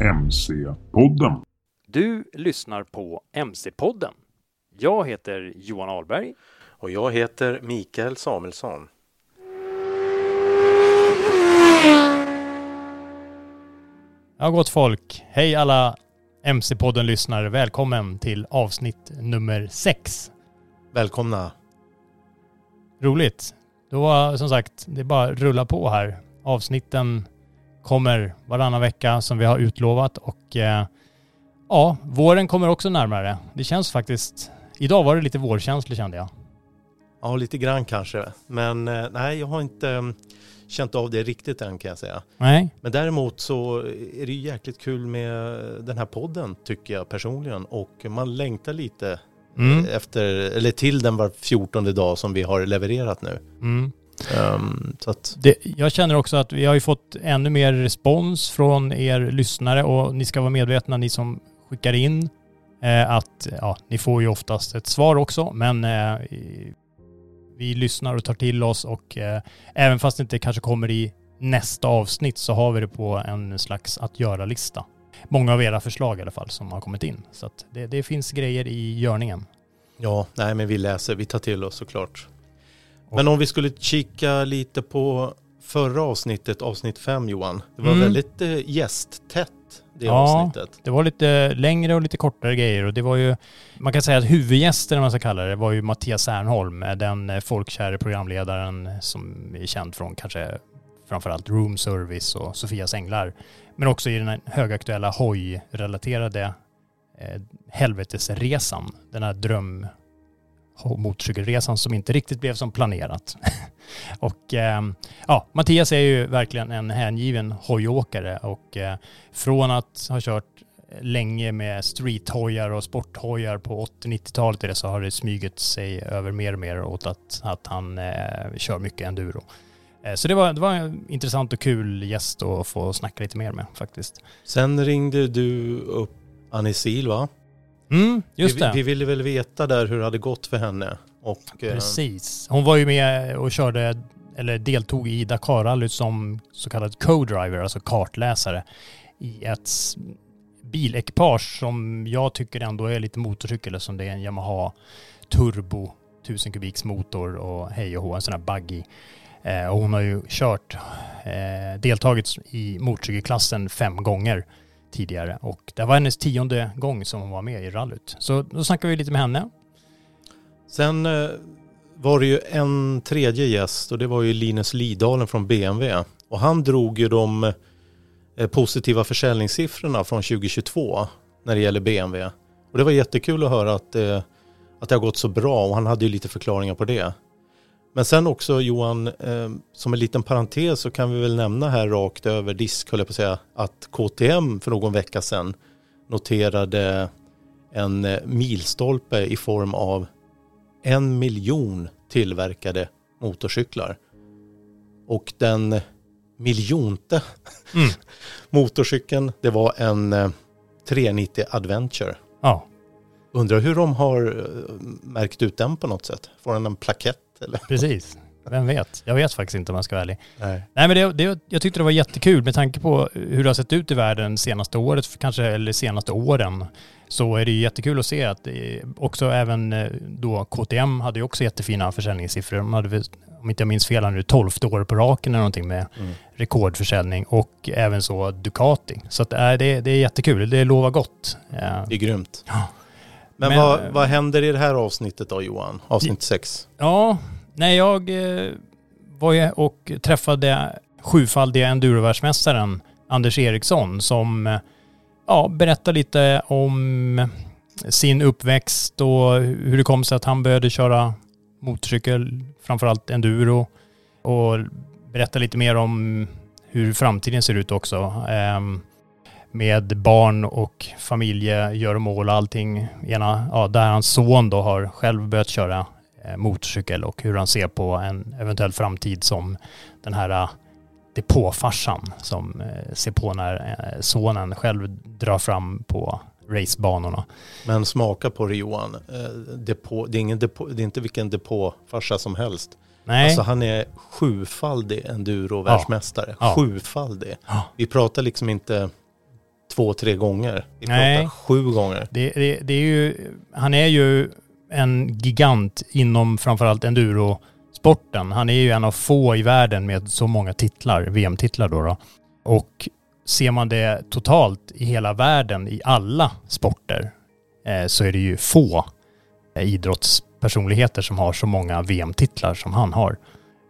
MC-podden. Du lyssnar på MC-podden. Jag heter Johan Ahlberg. Och jag heter Mikael Samuelsson. Ja, gott folk. Hej alla MC-podden-lyssnare. Välkommen till avsnitt nummer sex. Välkomna. Roligt. Då var som sagt, det är bara att rulla på här. Avsnitten kommer varannan vecka som vi har utlovat och eh, ja, våren kommer också närmare. Det känns faktiskt, idag var det lite vårkänslig kände jag. Ja, lite grann kanske. Men eh, nej, jag har inte eh, känt av det riktigt än kan jag säga. Nej, Men däremot så är det ju jäkligt kul med den här podden tycker jag personligen. Och man längtar lite Mm. efter, eller till den var 14 dag som vi har levererat nu. mm. Ehm, så att, Det, jag känner också att vi har ju fått ännu mer respons från er lyssnare och ni ska vara medvetna, ni som skickar in, eh, att ja, ni får ju oftast ett svar också, men eh, vi lyssnar och tar till oss och eh, även fast det inte kanske kommer i nästa avsnitt så har vi det på en slags att göra-lista. Många av era förslag i alla fall som har kommit in. Så att det, det finns grejer i görningen. ja, nej men vi läser, vi tar till oss såklart. Men om vi skulle kika lite på förra avsnittet, avsnitt 5 Johan. Det var Mm. väldigt eh, gästtätt det Ja. avsnittet. Det var lite längre och lite kortare grejer och det var ju, man kan säga att huvudgästen, om man ska kalla det, var ju Mattias Ernholm, den eh, folkkäre programledaren som är känd från kanske framförallt Room Service och Sofias Änglar. Men också i den högaktuella hoj-relaterade eh, Helvetesresan, den här dröm motorcykelresan som inte riktigt blev som planerat. och eh, ja, Mattias är ju verkligen en hängiven hojåkare och eh, från att ha kört länge med streethojar och sporthojar på 80-90-talet så har det smugit sig över mer och mer åt att, att han eh, kör mycket enduro. Eh, så det var, det var en intressant och kul gäst att få snacka lite mer med faktiskt. Sen ringde du upp Annie Sil va? Mm, just vi, det. vi ville väl veta där hur det hade gått för henne. Och, eh, Precis. Hon var ju med och körde, eller deltog i Dakarrallyt som så kallad co-driver, alltså kartläsare, i ett bilekipage som jag tycker ändå är lite motorcykel som det är en Yamaha Turbo 1000 kubiks motor och hej och hå, en sån här buggy. Eh, och hon har ju kört, eh, deltagit i motorcykelklassen fem gånger tidigare och det var hennes tionde gång som hon var med i rallyt. Så då snackade vi lite med henne. Sen eh, var det ju en tredje gäst och det var ju Linus Lidalen från BMW. Och han drog ju de eh, positiva försäljningssiffrorna från 2022 när det gäller BMW. Och det var jättekul att höra att, det, att det har gått så bra och han hade ju lite förklaringar på det. Men sen också Johan, eh, som en liten parentes så kan vi väl nämna här rakt över disk, höll jag på att säga, att KTM för någon vecka sedan noterade en eh, milstolpe i form av en miljon tillverkade motorcyklar. Och den miljonte Mm. motorcykeln, det var en eh, 390 Adventure. Ja, Undrar hur de har eh, märkt ut den på något sätt. Får den en plakett eller? precis. Vem vet? Jag vet faktiskt inte om jag ska vara ärlig. Nej. Nej men det, det, jag tyckte det var jättekul med tanke på hur det har sett ut i världen senaste året, kanske eller senaste åren. Så är det jättekul att se att också även eh, då KTM hade ju också jättefina försäljningssiffror. De hade, om inte jag minns fel, nu 12 år på raken eller någonting med Mm. rekordförsäljning och även så Ducati. Så att, äh, det, det är jättekul, det lovar gott. Det är grymt. Ja. Men, Men- vad, vad händer i det här avsnittet då Johan? Avsnitt 6. Ja, nej jag eh, var ju och träffade sjufaldiga endurovärldsmästaren Anders Eriksson som eh, ja, berättar lite om sin uppväxt och hur det kom sig att han började köra motorcykel, framförallt enduro och berätta lite mer om hur framtiden ser ut också. Med barn och familjegöromål och allting. Ena, ja, där hans son då har själv börjat köra eh, motorcykel och hur han ser på en eventuell framtid som den här eh, depåfarsan som eh, ser på när sonen själv drar fram på racebanorna. Men smaka på det Johan. Depå, det, är ingen depå, det är inte vilken depåfarsa som helst. Nej, Alltså han är sjufaldig enduro-världsmästare. Ja. Sjufaldig. Ja. Vi pratar liksom inte två, tre gånger. Vi Nej. sju gånger. det, det, det är ju, han är ju en gigant inom framförallt endurosporten. Han är ju en av få i världen med så många titlar, VM-titlar då, då. Och ser man det totalt i hela världen i alla sporter eh, så är det ju få eh, idrottspersonligheter som har så många VM-titlar som han har.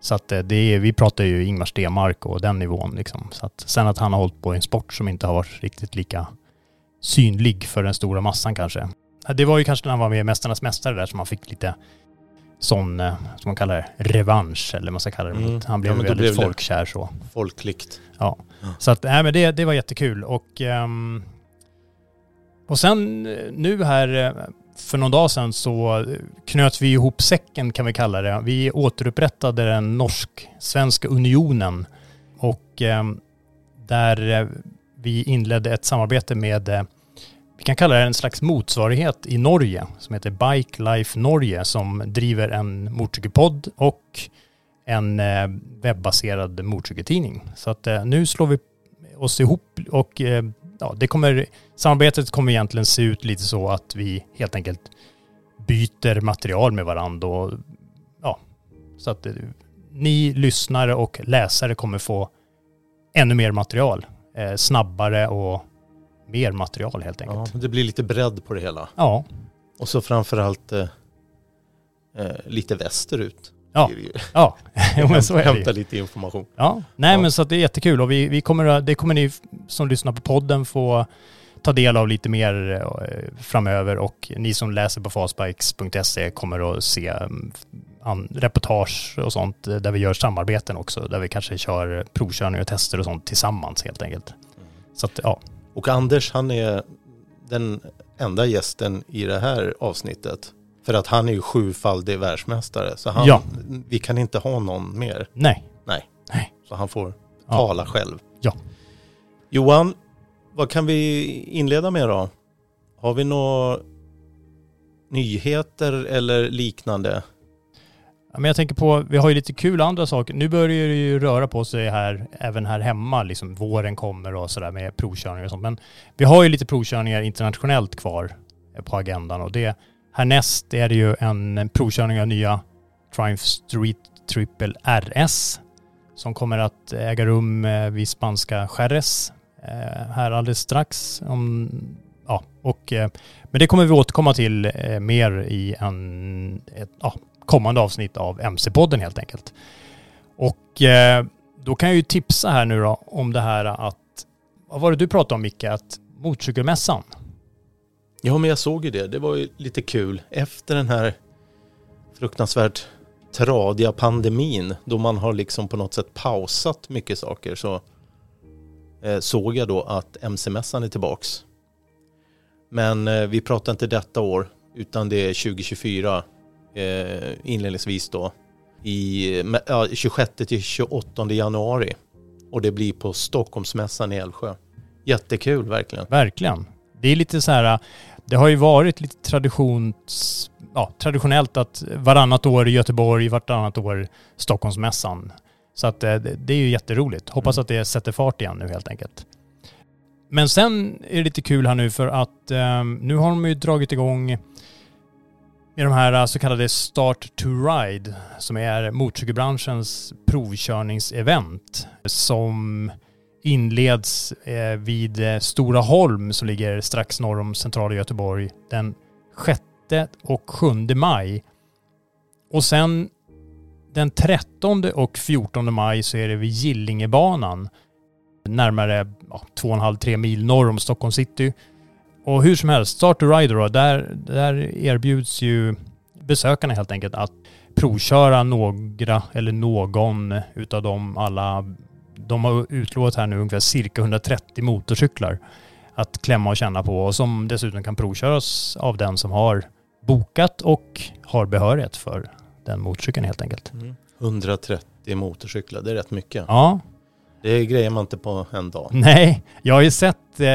Så att eh, det är, vi pratar ju Ingmar Stenmark och den nivån liksom. Så att sen att han har hållit på i en sport som inte har varit riktigt lika synlig för den stora massan kanske. Ja, Det var ju kanske när han var med i Mästarnas Mästare där som han fick lite sån, eh, som man kallar det, revansch eller vad man ska kalla det. Mm. Han Ja, blev då väldigt blev folkkär så. Folkligt. Så att, nej men det, det var jättekul och ehm, och sen eh, nu här för någon dag sedan så knöt vi ihop säcken kan vi kalla det. Vi återupprättade den norsk-svenska unionen och ehm, där eh, vi inledde ett samarbete med, eh, vi kan kalla det en slags motsvarighet i Norge som heter Bike Life Norge som driver en motorcykelpodd och en eh, webbaserad motorcykeltidning. Så att nu slår vi oss ihop och ja, det kommer, samarbetet kommer egentligen se ut lite så att vi helt enkelt byter material med varandra och ja, så att eh, ni lyssnare och läsare kommer få ännu mer material. Eh, snabbare och mer material helt Ja, enkelt. det blir lite bredd på det hela. Ja, Och så framförallt eh, eh, lite västerut. Ja. ja. jo, men så är det. Hämta lite information. Ja, nej Ja. men så att det är jättekul och vi, vi kommer, det kommer ni som lyssnar på podden få ta del av lite mer eh, framöver och ni som läser på fastbikes.se kommer att se mm, reportage och sånt eh, där vi gör samarbeten också, där vi kanske kör provkörning och tester och sånt tillsammans helt enkelt. Så att ja, Och Anders han är den enda gästen i det här avsnittet. För att han är ju sjufaldig världsmästare. Så han, Ja. vi kan inte ha någon mer. nej. Nej. Nej. Så han får Ja. tala själv. Ja. Johan, vad kan vi inleda med då? Har vi några nyheter eller liknande? Ja, men jag tänker på, vi har ju lite kul andra saker. Nu börjar det ju röra på sig här, även här hemma, liksom våren kommer och sådär med provkörningar och sånt. Men vi har ju lite provkörningar internationellt kvar på agendan och det härnäst är det ju en provkörning av nya Triumph Street Triple RS som kommer att äga rum eh, vid spanska Jerez eh, här alldeles strax. Om, ja, och, eh, men det kommer vi återkomma till mer i en, ett, ja, kommande avsnitt av MC-podden helt enkelt. Och då kan jag ju tipsa här nu då om det här att, vad var det du pratade om Micke, att motorcykelmässan, Ja, men jag såg ju det. Det var ju lite kul. Efter den här fruktansvärt tradiga pandemin då man har liksom på något sätt pausat mycket saker så eh, såg jag då att MC-mässan är tillbaks. Men eh, vi pratar inte detta år utan det är 2024 eh, inledningsvis då i ja, 26 till 28 januari och det blir på Stockholmsmässan i Älvsjö. Jättekul verkligen. Verkligen. Det är lite så här, det har ju varit lite traditions, ja, traditionellt att varannat år i Göteborg, vartannat år Stockholmsmässan. Så att det, det är ju jätteroligt. Hoppas mm. att det sätter fart igen nu helt enkelt. Men sen är det lite kul här nu för att um, nu har de ju dragit igång med de här så kallade Start to Ride som är motorcykelbranschens provkörningsevent som inleds eh, vid eh, Stora Holm som ligger strax norr om centrala Göteborg den 6 och 7 maj. Och sen den 13 och 14 maj så är det vid Gillingebanan närmare ja, 2,5-3 mil norr om Stockholm city. Och hur som helst, Start to Ride då, där, där erbjuds ju besökarna helt enkelt att provköra några eller någon utav de alla de har utlovat här nu ungefär cirka 130 motorcyklar att klämma och känna på och som dessutom kan provköras av den som har bokat och har behörighet för den motorcykeln helt enkelt. Mm. 130 motorcyklar, det är rätt mycket. Ja. Det grejer man inte på en dag. Nej, jag har ju sett eh,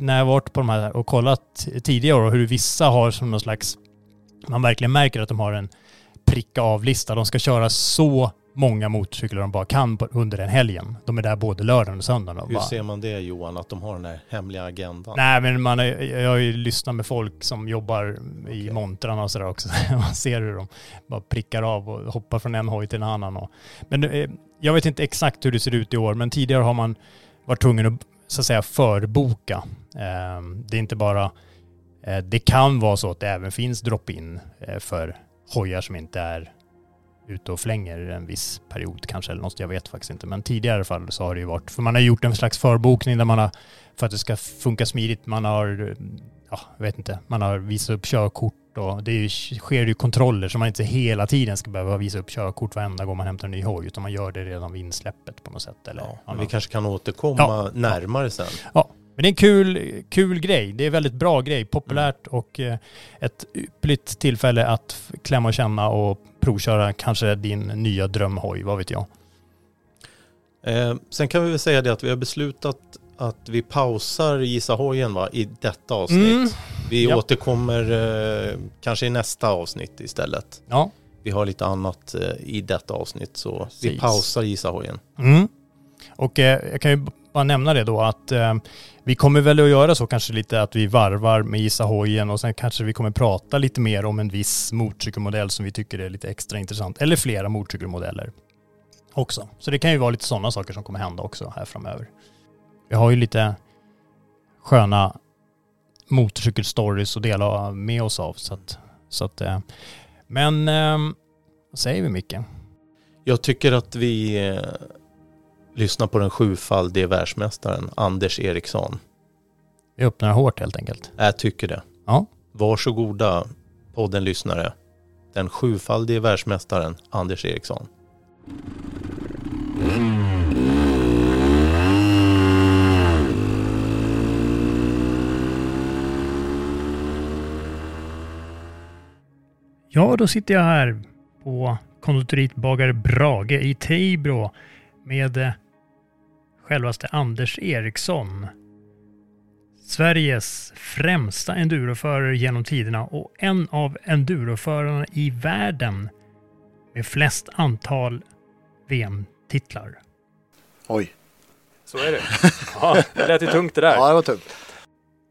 när jag varit på de här och kollat tidigare år hur vissa har som någon slags, man verkligen märker att de har en pricka av-lista. De ska köra så många motorcyklar de bara kan på, under den helgen. De är där både lördagen och söndagen. Hur bara... ser man det Johan, att de har den här hemliga agendan? Nej men man är, jag har ju lyssnat med folk som jobbar okay. i montrarna och sådär också. man ser hur de bara prickar av och hoppar från en hoj till en annan. Och, men eh, jag vet inte exakt hur det ser ut i år, men tidigare har man varit tvungen att så att säga förboka. Eh, det är inte bara, eh, det kan vara så att det även finns drop-in för hojar som inte är ute och flänger en viss period kanske eller något, jag vet faktiskt inte. Men tidigare i alla fall så har det ju varit, för man har gjort en slags förbokning där man har, för att det ska funka smidigt, man har, ja, jag vet inte, man har visat upp körkort och det ju, sker ju kontroller så man inte hela tiden ska behöva visa upp körkort varenda gång man hämtar en ny hoj, utan man gör det redan vid insläppet på något sätt. Eller, ja, vi kanske kan återkomma ja, närmare sen. Ja, men det är en kul, kul grej. Det är väldigt bra grej. Populärt mm. och eh, ett ypperligt tillfälle att klämma och känna och provköra kanske din nya drömhoj, vad vet jag. Eh, sen kan vi väl säga det att vi har beslutat att vi pausar Gissa hojen va, i detta avsnitt. Mm. Vi ja. återkommer eh, kanske i nästa avsnitt istället. Ja. Vi har lite annat eh, i detta avsnitt så Precis. vi pausar Gissa hojen. Mm. Och eh, jag kan ju bara nämna det då att eh, vi kommer väl att göra så kanske lite att vi varvar med Gissa hojen och sen kanske vi kommer prata lite mer om en viss motorcykelmodell som vi tycker är lite extra intressant. Eller flera motorcykelmodeller också. Så det kan ju vara lite sådana saker som kommer hända också här framöver. Vi har ju lite sköna motorcykelstories att dela med oss av. Så att, så att, eh, men eh, vad säger vi Micke? Jag tycker att vi eh, lyssnar på den sjufaldige världsmästaren Anders Eriksson. Vi öppnar hårt helt enkelt. Jag tycker det. Ja. Varsågoda podden lyssnare. Den sjufaldige världsmästaren Anders Eriksson. Ja, då sitter jag här på konditoriet Bagare Brage i Tibro med självaste Anders Eriksson. Sveriges främsta enduroförare genom tiderna och en av enduroförarna i världen med flest antal VM-titlar. Oj. Så är det. Ja, det lät ju tungt det där. Ja, det var tungt.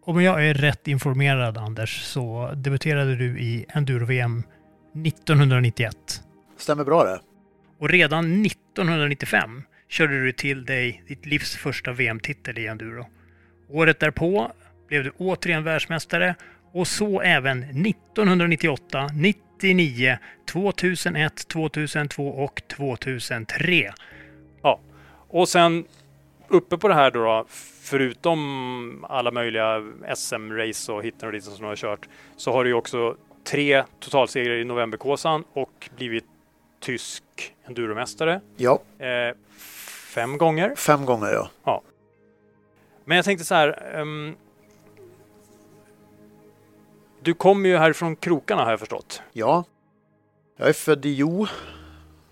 Om jag är rätt informerad Anders så debuterade du i enduro-VM 1991. Stämmer bra det. Och redan 1995 körde du till dig ditt livs första VM-titel i enduro. Året därpå blev du återigen världsmästare och så även 1998, 99, 2001, 2002 och 2003. Ja, och sen uppe på det här då, då förutom alla möjliga SM-race och hitten och dit som du har kört, så har du ju också tre totalsegrar i Novemberkåsan och blivit tysk enduromästare. Ja, Eh, fem gånger. fem gånger ja. Men jag tänkte så här. ehm, du kommer ju härifrån krokarna har jag förstått. Ja. Jag är född i Jo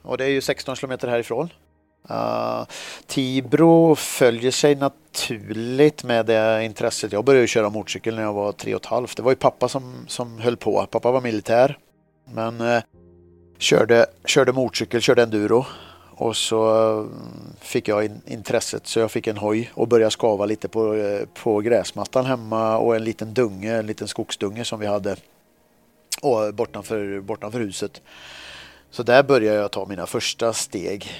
och det är ju 16 kilometer härifrån. Uh, Tibro följer sig naturligt med det intresset. Jag började köra motorcykel när jag var tre och ett halvt. Det var ju pappa som, som höll på. Pappa var militär. Men uh, körde, körde motorcykel, körde enduro. Och så eh, fick jag in, intresset så jag fick en hoj och började skava lite på, eh, på gräsmattan hemma och en liten dunge, en liten skogsdunge som vi hade och eh, bortanför, bortanför huset. Så där började jag ta mina första steg.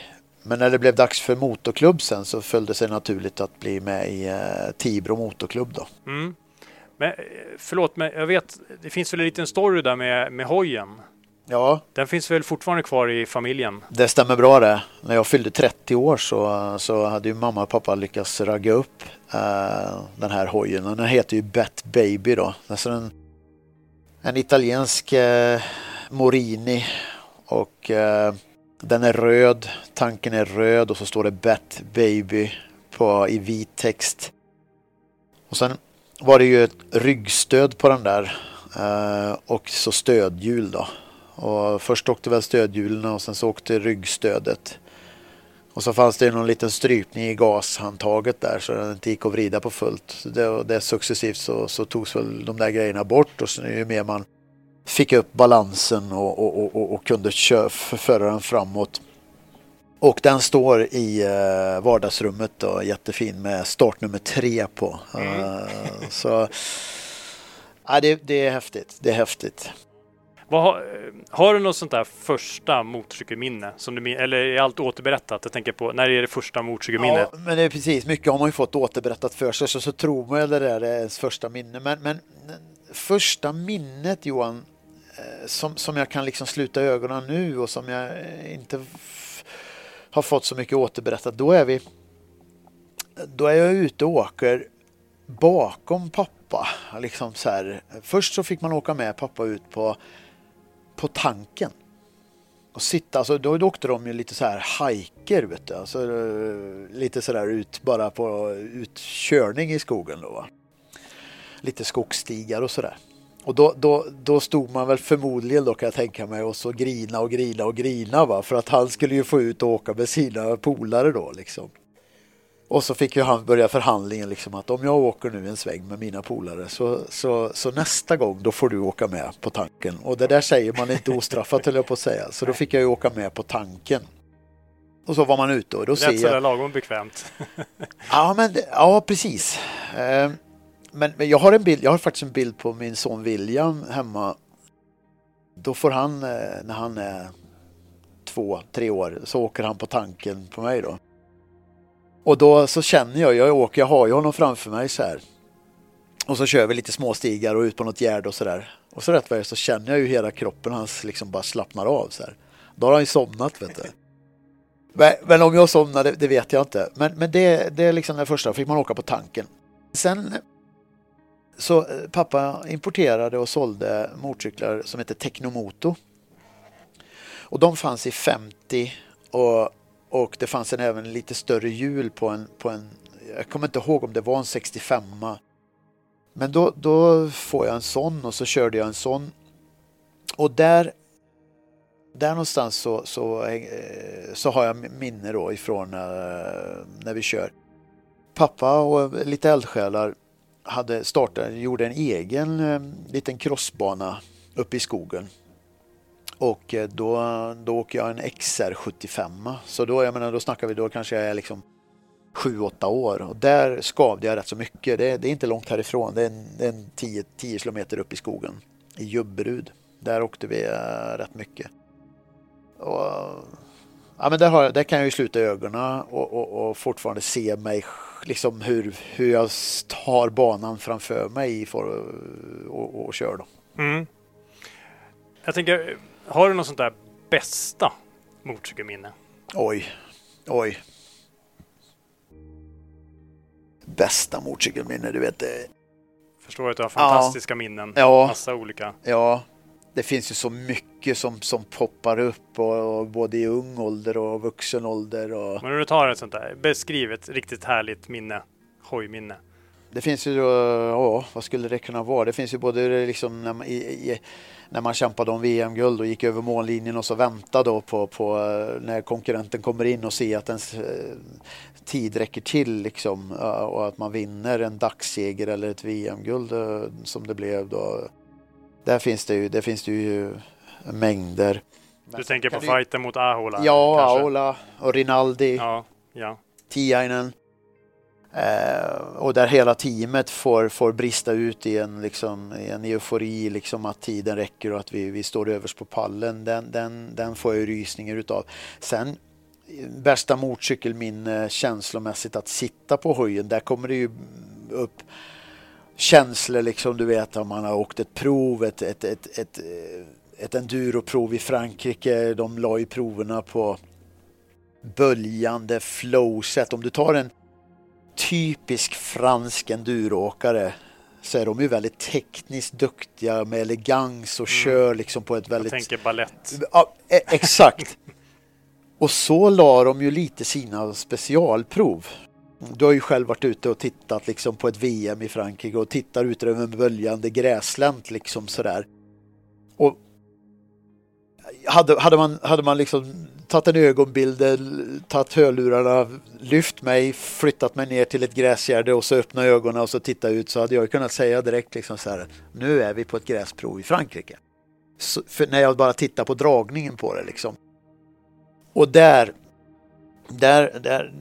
Men när det blev dags för motorklubb sen så följde det sig naturligt att bli med i eh, Tibro motorklubb då. Mm. Men förlåt, men jag vet, det finns väl en liten story där med, med hojen? Ja, Den finns väl fortfarande kvar i familjen? det stämmer bra det. När jag fyllde 30 år så, så hade ju mamma och pappa lyckats ragga upp eh, den här hojen. Den heter ju Bet Baby då. Alltså en, en italiensk eh, Morini och eh, den är röd, tanken är röd och så står det Bet Baby på, i vit text. Och sen var det ju ett ryggstöd på den där och så stödhjul då. Och först åkte väl stödhjulen och sen så åkte ryggstödet. Och så fanns det någon liten strypning i gashandtaget där så den inte gick att vrida på fullt. Så det, det successivt så, så togs väl de där grejerna bort och så ju mer man fick upp balansen och, och, och, och, kunde föra den framåt. Och den står i eh, vardagsrummet då, jättefin med startnummer tre på. Eh, så ja, det, det är häftigt. Det är häftigt. Vad har, eh, har du något sånt där första motorcykelminne? Som du, eller är allt återberättat? Jag tänker på, när är det första motorcykelminnet? Ja, men det är precis. Mycket har man ju fått återberättat för sig så, så tror man ju det där är ens första minne. Men, men första minnet Johan, eh, som, som jag kan liksom sluta ögonen nu och som jag eh, inte har fått så mycket återberättat. Då är vi då är jag ute och åker bakom pappa. Liksom så här. Först så fick man åka med pappa ut på, på tanken. Och sitta, alltså då, då åkte de ju lite så här hajker vet du. Alltså, eh, lite så där ut bara på utkörning i skogen då. Va? Lite skogsstigar och sådär. Och då, då, då stod man väl förmodligen då kan jag tänka mig och så grina och grina och grina va. För att han skulle ju få ut och åka med sina polare då liksom. Och så fick ju han börja förhandlingen liksom att om jag åker nu en sväng med mina polare så, så, så nästa gång då får du åka med på tanken. Och det där säger man inte ostraffat höll jag på att säga. Så då fick jag ju åka med på tanken. Och så var man ute och då ser Lät sådär jag... lagom bekvämt. Ja, men, ja precis. Eh, Men, men jag har en bild, jag har faktiskt en bild på min son William hemma. Då får han, eh, när han är två, tre år, så åker han på tanken på mig då. Och då så känner jag, jag åker, jag har ju honom framför mig så här. Och så kör vi lite småstigar och ut på något gärde och sådär. Och så rätt vad det är så känner jag ju hela kroppen hans liksom bara slappnar av så här. Då har han ju somnat vet du. Men, men om jag somnade, det vet jag inte. Men, men det, det är liksom det första, fick man åka på tanken. Sen så eh, pappa importerade och sålde motorcyklar som heter Technomoto. Och de fanns i 50 och, och det fanns en även lite större hjul på en, på en, jag kommer inte ihåg om det var en 65 Men då, då får jag en sån och så körde jag en sån. Och där där någonstans så, så, eh, så har jag minne då ifrån eh, när vi kör. Pappa och lite eldsjälar hade startat, gjorde en egen eh, liten crossbana uppe i skogen. Och eh, då, då åker jag en XR75. Så då, jag menar, då snackar vi, då kanske jag är liksom 7-8 år. Och där skavde jag rätt så mycket. Det, det är inte långt härifrån. Det är en, det är en 10, 10 kilometer upp i skogen. I Jubberud. Där åkte vi äh, rätt mycket. Och, ja, men där, har, där kan jag ju sluta ögonen och, och, och fortfarande se mig liksom hur, hur jag tar banan framför mig för, och, och, och kör. Då. Mm. Jag tänker, har du något sånt där bästa motorcykelminne? Oj, oj. Bästa motorcykelminne, du vet. det- Förstår att du har fantastiska minnen. Ja. Massa olika. Ja, det finns ju så mycket som, som poppar upp och, och både i ung ålder och vuxen ålder. Och... Men om du tar ett sånt där, beskriv ett riktigt härligt minne, hojminne. Det finns ju, ja, vad skulle det kunna vara? Det finns ju både liksom när man, i, i, när man kämpade om VM-guld och gick över mållinjen och så väntade då på, på när konkurrenten kommer in och ser att ens eh, tid räcker till liksom och att man vinner en dagsseger eller ett VM-guld eh, som det blev då. Där finns det ju, det finns det ju mängder. Du tänker på fighten mot Ahola? Ja, kanske? Ahola och Rinaldi. Ja, ja. Tiainen. Eh, och där hela teamet får, får brista ut i en, liksom, i en eufori, liksom att tiden räcker och att vi, vi står överst på pallen. Den, den, den får jag ju rysningar utav. Sen bästa motorcykelminne känslomässigt att sitta på hojen, där kommer det ju upp känslor liksom du vet om man har åkt ett prov, ett, ett, ett, ett, ett enduroprov i Frankrike. De la ju proverna på böljande flowset. Om du tar en typisk fransk enduroåkare så är de ju väldigt tekniskt duktiga med elegans och mm. kör liksom på ett väldigt... Jag tänker ballett. Ja, e- exakt. och så la de ju lite sina specialprov. Du har ju själv varit ute och tittat liksom på ett VM i Frankrike och tittar ut över en böljande gräslänt liksom sådär. Och hade, hade man, hade man liksom tagit en ögonbild, eh, tagit hörlurarna, lyft mig, flyttat mig ner till ett gräsgärde och så öppna ögonen och så titta ut så hade jag kunnat säga direkt liksom så här, nu är vi på ett gräsprov i Frankrike. Så, för när jag bara tittar på dragningen på det liksom. Och där, där, där,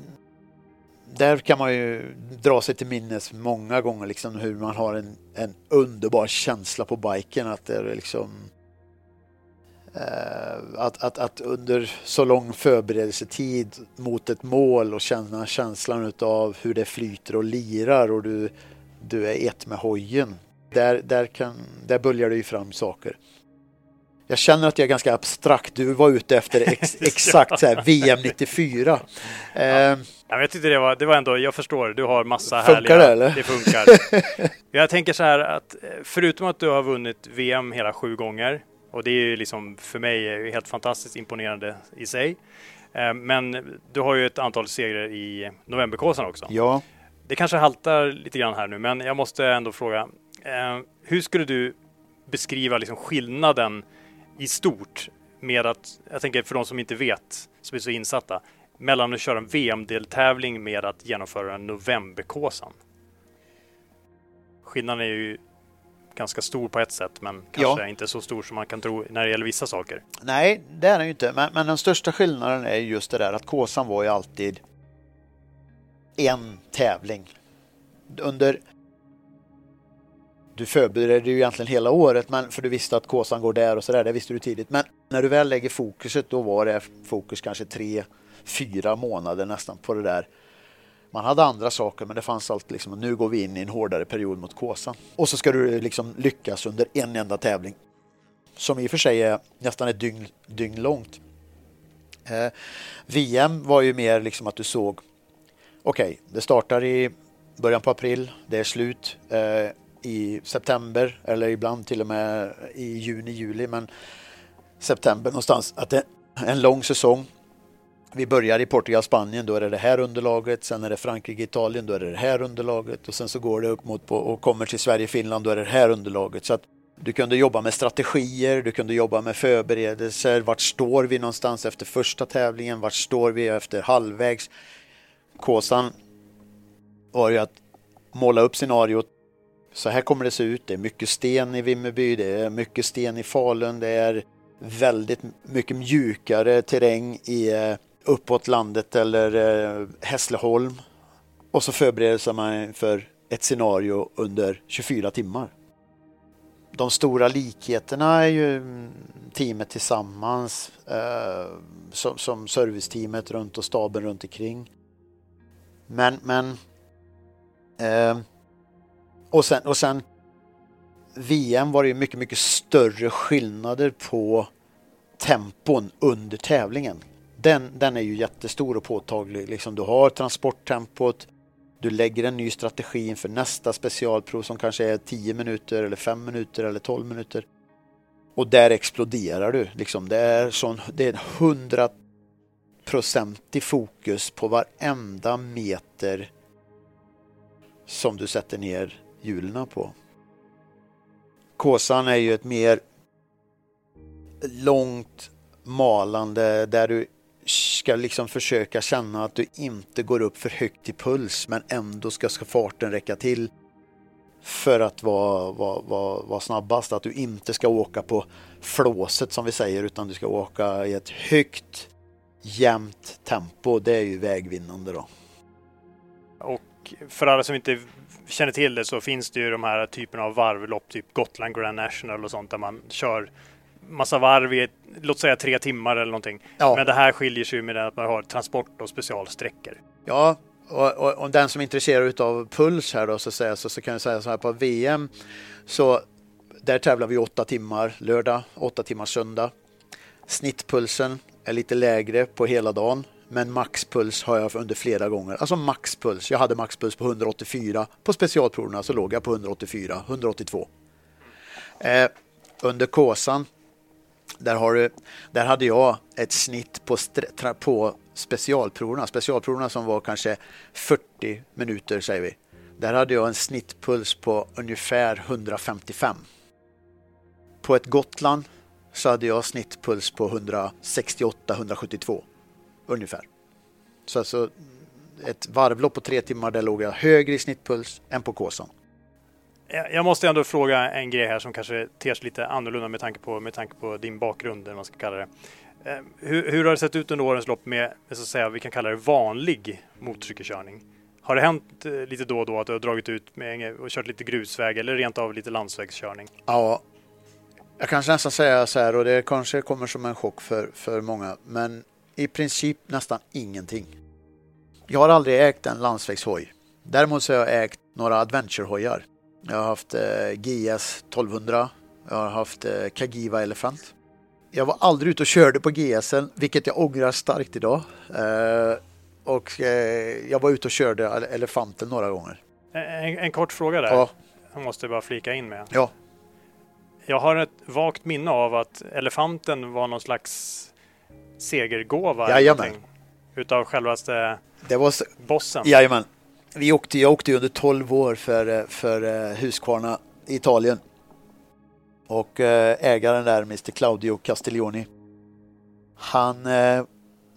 där kan man ju dra sig till minnes många gånger liksom hur man har en, en underbar känsla på biken att det är liksom att, att, att under så lång förberedelsetid mot ett mål och känna känslan av hur det flyter och lirar och du, du är ett med hojen. Där, där, kan, där böljar det ju fram saker. Jag känner att jag är ganska abstrakt. Du var ute efter ex, exakt så här, VM 94. Eh, ja. Jag vet inte, det var, det var ändå, jag förstår, du har massa funkar härliga... det eller? Det funkar. jag tänker så här att eh, förutom att du har vunnit VM hela sju gånger och det är ju liksom för mig helt fantastiskt imponerande i sig. Eh, men du har ju ett antal segrar i novemberkåsan också. Ja. Det kanske haltar lite grann här nu, men jag måste ändå fråga. Eh, hur skulle du beskriva liksom skillnaden i stort med att, jag tänker för de som inte vet, som är så insatta, mellan att köra en VM-deltävling med att genomföra en novemberkåsan? Skillnaden är ju ganska stor på ett sätt, men kanske ja. inte så stor som man kan tro när det gäller vissa saker. Nej, det är den ju inte. Men, men den största skillnaden är just det där att Kåsan var ju alltid en tävling. Under du förberedde ju egentligen hela året men för du visste att Kåsan går där och sådär, det visste du tidigt. Men när du väl lägger fokuset då var det fokus kanske tre, fyra månader nästan på det där man hade andra saker men det fanns alltid liksom nu går vi in i en hårdare period mot kåsan. Och så ska du liksom lyckas under en enda tävling. Som i och för sig är nästan ett dygn, dygn långt. Eh, VM var ju mer liksom att du såg okej, okay, det startar i början på april, det är slut eh, i september eller ibland till och med i juni, juli men september någonstans. Att det är en lång säsong vi börjar i Portugal, Spanien, då är det det här underlaget. Sen är det Frankrike, Italien, då är det det här underlaget. Och sen så går det upp mot på, och kommer till Sverige, Finland, då är det det här underlaget. Så att du kunde jobba med strategier, du kunde jobba med förberedelser. Vart står vi någonstans efter första tävlingen? Vart står vi efter halvvägs? Kåsan var ju att måla upp scenariot. Så här kommer det se ut. Det är mycket sten i Vimmerby, det är mycket sten i Falun, det är väldigt mycket mjukare terräng i eh, uppåt landet eller eh, Hässleholm. Och så förbereder sig man för ett scenario under 24 timmar. De stora likheterna är ju mm, teamet tillsammans eh, som, som serviceteamet runt och staben runt omkring. Men, men eh, och, sen, och sen VM var det ju mycket, mycket större skillnader på tempon under tävlingen den, den är ju jättestor och påtaglig. Liksom du har transporttempot, du lägger en ny strategi inför nästa specialprov som kanske är 10 minuter eller 5 minuter eller 12 minuter. Och där exploderar du. Liksom. Det är sån, det är hundraprocentig fokus på varenda meter som du sätter ner hjulen på. Kåsan är ju ett mer långt malande där du ska liksom försöka känna att du inte går upp för högt i puls men ändå ska, ska farten räcka till för att vara, vara, vara, vara snabbast. Att du inte ska åka på flåset som vi säger utan du ska åka i ett högt jämnt tempo. Det är ju vägvinnande då. Och för alla som inte känner till det så finns det ju de här typerna av varvlopp, typ Gotland Grand National och sånt där man kör massa varv i, låt säga tre timmar eller någonting. Ja. Men det här skiljer sig med att man har transport och specialsträckor. Ja, och, och, och den som är intresserad av puls här då så, säga, så, så kan jag säga så här på VM så där tävlar vi åtta timmar lördag, åtta timmar söndag. Snittpulsen är lite lägre på hela dagen men maxpuls har jag under flera gånger. Alltså maxpuls. Jag hade maxpuls på 184. På specialproverna så låg jag på 184, 182. Eh, under Kåsan där, har du, där hade jag ett snitt på, på specialproverna. Specialproverna som var kanske 40 minuter säger vi. Där hade jag en snittpuls på ungefär 155. På ett Gotland så hade jag snittpuls på 168-172 ungefär. Så alltså ett varvlopp på tre timmar där låg jag högre i snittpuls än på Kåsan. Eh, jag måste ändå fråga en grej här som kanske ter sig lite annorlunda med tanke på, med tanke på din bakgrund, eller man ska kalla det. Eh, hur, hur, har det sett ut under årens lopp med, så att säga, vi kan kalla det vanlig motorcykelkörning? Har det hänt eh, lite då och då att du har dragit ut med och kört lite grusväg eller rent av lite landsvägskörning? Ja, jag kan nästan säga så här och det kanske kommer som en chock för, för många, men i princip nästan ingenting. Jag har aldrig ägt en landsvägshoj. Däremot så har jag ägt några adventurehojar. Jag har haft eh, GS 1200. Jag har haft eh, Kagiva Elephant. Jag var aldrig ute och körde på GSen, vilket jag ångrar starkt idag. Eh, och eh, jag var ute och körde Elefanten några gånger. En, en kort fråga där. Ja. Jag måste bara flika in med. Ja. Jag har ett vagt minne av att Elefanten var någon slags segergåva. Jajamän. Utav självaste det var, bossen. Jajamän vi åkte, jag åkte under 12 år för, eh, för eh, Husqvarna i Italien. Och eh, ägaren där, Mr Claudio Castiglioni, han, när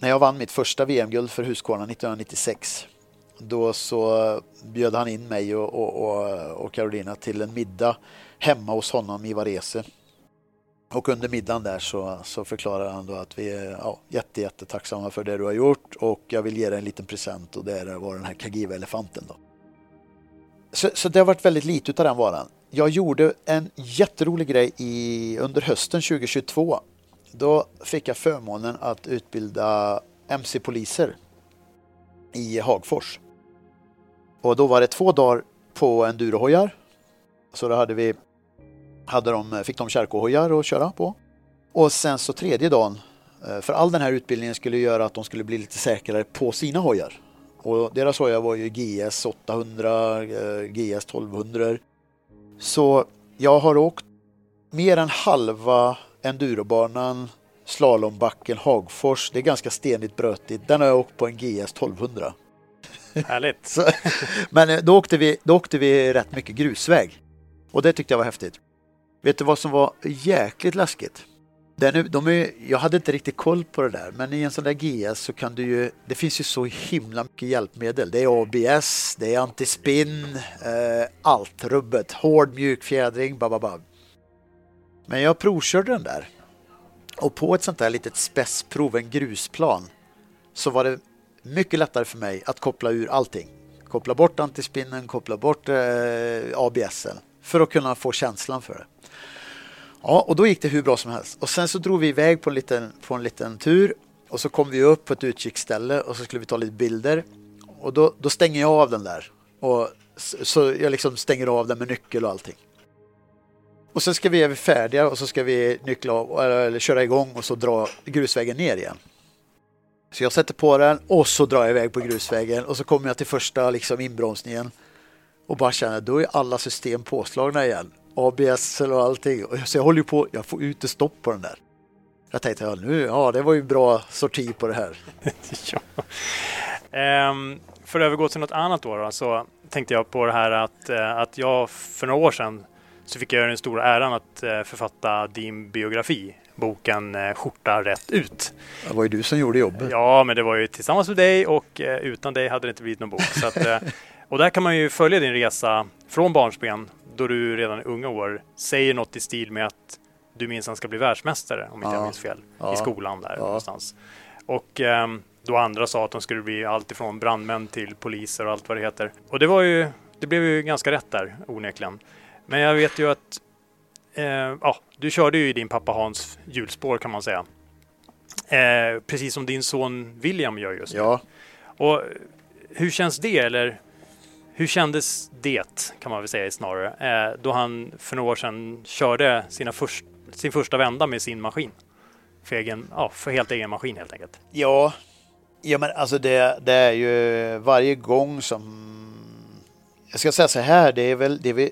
jag vann mitt första VM-guld för Husqvarna 1996, då så bjöd han in mig och, och, och, och Carolina till en middag hemma hos honom i Varese. Och under middagen där så, så förklarar han då att vi är ja, jätte, jättetacksamma för det du har gjort och jag vill ge dig en liten present och det var den här Kagiva-elefanten då. Så, så, det har varit väldigt lite av den varan. Jag gjorde en jätterolig grej i, under hösten 2022. Då fick jag förmånen att utbilda MC-poliser i Hagfors. Och då var det två dagar på endurohojar. Så då hade vi hade de, fick de kärkohojar att köra på. Och sen så tredje dagen, eh, för all den här utbildningen skulle göra att de skulle bli lite säkrare på sina hojar. Och deras hojar var ju GS 800, GS 1200. Så jag har åkt mer än halva endurobanan, slalombacken Hagfors. Det är ganska stenigt brötigt. Den har jag åkt på en GS 1200. Härligt. så, men eh, då åkte, vi, då åkte vi rätt mycket grusväg. Och det tyckte jag var häftigt. Vet du vad som var jäkligt läskigt? Den, de är, jag hade inte riktigt koll på det där, men i en sån där GS så kan du ju, det finns ju så himla mycket hjälpmedel. Det är ABS, det är antispinn, eh, allt rubbet, hård mjuk fjädring, bababab. Men jag provkörde den där och på ett sånt där litet spetsprov, en grusplan, så var det mycket lättare för mig att koppla ur allting. Koppla bort antispinnen, koppla bort eh, ABSen för att kunna få känslan för det. Ja, och då gick det hur bra som helst. Och sen så drog vi iväg på en liten, på en liten tur och så kom vi upp på ett utkiksställe och så skulle vi ta lite bilder. Och då, då stänger jag av den där. Och så jag liksom stänger av den med nyckel och allting. Och sen ska vi är vi färdiga och så ska vi nyckla av, eller köra igång och så dra grusvägen ner igen. Så jag sätter på den och så drar jag iväg på grusvägen och så kommer jag till första liksom inbromsningen och bara känner då är alla system påslagna igen. ABS och allting. Så jag håller ju på, jag får utestopp på den där. Jag tänkte, ja, nu, ja det var ju bra sorti på det här. ja. ehm, för att övergå till något annat då, då, så tänkte jag på det här att, eh, att jag för några år sedan så fick jag den stora äran att eh, författa din biografi, boken eh, Skjorta rätt ut. Det var ju du som gjorde jobbet. Ja, men det var ju tillsammans med dig och utan dig hade det inte blivit någon bok. Att, och där kan man ju följa din resa från barnsben, då du redan i unga år säger något i stil med att du minsann ska bli världsmästare, om inte ja. jag minns fel, ja. i skolan där ja. någonstans. Och ehm, då andra sa att de skulle bli allt ifrån brandmän till poliser och allt vad det heter. Och det var ju, det blev ju ganska rätt där onekligen. Men jag vet ju att eh, ja, du körde ju i din pappa Hans hjulspår kan man säga. Eh, precis som din son William gör just nu. Ja. Och hur känns det eller hur kändes det kan man väl säga snarare eh, då han för några år sedan körde sina först, sin första vända med sin maskin? För, egen, ja, för helt egen maskin helt enkelt. Ja, Ja men alltså det, det är ju varje gång som jag ska säga så här, det är väl det är,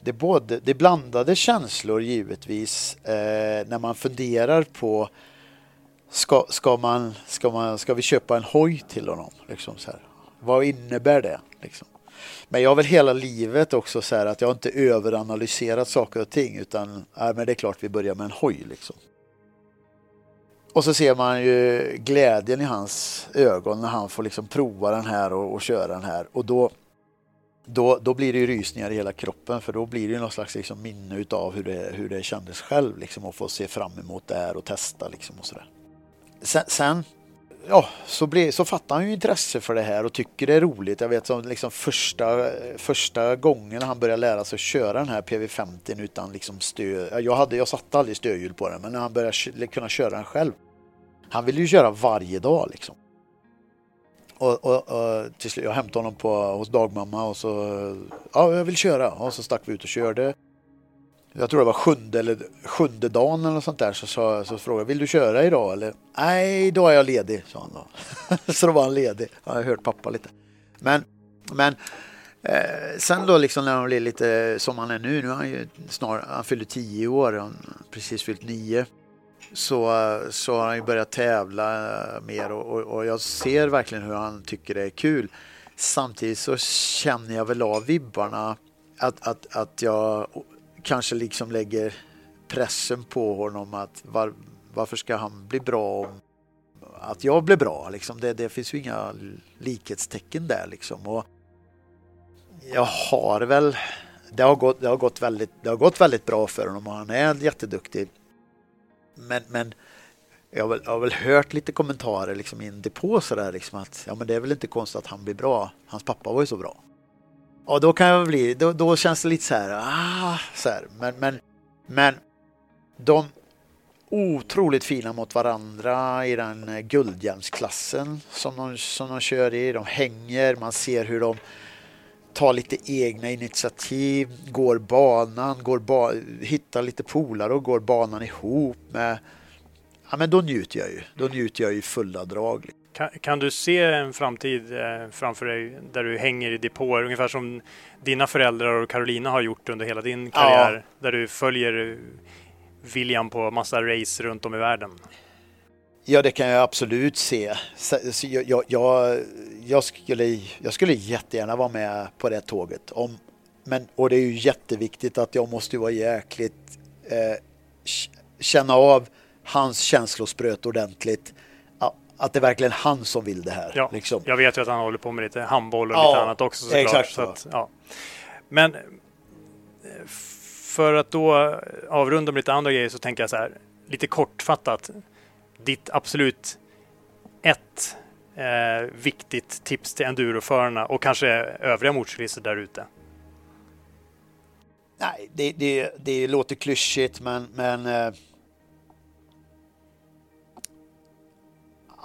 det är både det är blandade känslor givetvis eh, när man funderar på ska, ska, man, ska, man, ska vi köpa en hoj till honom? Liksom så här. Vad innebär det? Liksom? Men jag har väl hela livet också så här att jag inte överanalyserat saker och ting utan äh, men det är klart vi börjar med en hoj. Liksom. Och så ser man ju glädjen i hans ögon när han får liksom prova den här och, och köra den här. Och då, då, då blir det ju rysningar i hela kroppen för då blir det ju någon slags liksom minne utav hur det, hur det kändes själv liksom att få se fram emot det här och testa liksom och sådär. Sen, sen ja, så, blev, så fattade han ju intresse för det här och tycker det är roligt. Jag vet som liksom första, första gången han började lära sig att köra den här PV50 utan liksom stöd. Jag, hade, jag satte aldrig stödhjul på den men när han började kunna köra den själv han ville ju köra varje dag liksom. Och, och, och till slut, jag hämtade honom på, hos dagmamma och så, ja jag vill köra. Och så stack vi ut och körde. Jag tror det var sjunde, eller, sjunde dagen eller sånt där så, så, så frågade jag, vill du köra idag eller? Nej, idag är jag ledig, sa han då. så då var han ledig. Jag har hört pappa lite. Men, men eh, sen då liksom när han blev lite som han är nu, nu är han ju snart, han fyller tio år, han precis fyllt nio så, så har han ju börjat tävla eh, mer och, och, och, jag ser verkligen hur han tycker det är kul. Samtidigt så känner jag väl av vibbarna att, att, att jag kanske liksom lägger pressen på honom att var, varför ska han bli bra om att jag blir bra? Liksom det, det finns ju inga likhetstecken där liksom. Och jag har väl det har, gått, det, har gått väldigt, det har gått väldigt bra för honom och han är jätteduktig men, men jag har, väl, jag har väl hört lite kommentarer liksom i en depå sådär liksom att ja men det är väl inte konstigt att han blir bra. Hans pappa var ju så bra. Och då kan jag bli, då, då känns det lite så här, ah, så här. Men, men, men de otroligt fina mot varandra i den guldhjälmsklassen som de, som de kör i. De hänger, man ser hur de tar lite egna initiativ, går banan, går ba hittar lite polare och går banan ihop med... Ja, men då njuter jag ju. Då njuter jag i fulla drag. Kan, kan, du se en framtid eh, framför dig där du hänger i depåer, ungefär som dina föräldrar och Carolina har gjort under hela din karriär, ja. där du följer William på massa race runt om i världen? Ja, det kan jag absolut se. Jag, jag, jag, skulle, jag skulle jättegärna vara med på det tåget. Om, men, och det är ju jätteviktigt att jag måste vara jäkligt eh, känna av hans känslospröt ordentligt. Att det är verkligen han som vill det här. Ja, liksom. Jag vet ju att han håller på med lite handboll och ja, lite annat också såklart. Exakt så. Att, ja. Men eh, för att då avrunda med lite andra grejer så tänker jag så här, lite kortfattat ditt absolut ett eh, viktigt tips till enduroförarna och kanske övriga motorcyklister där ute? Nej, det, det, det låter klyschigt men, men eh,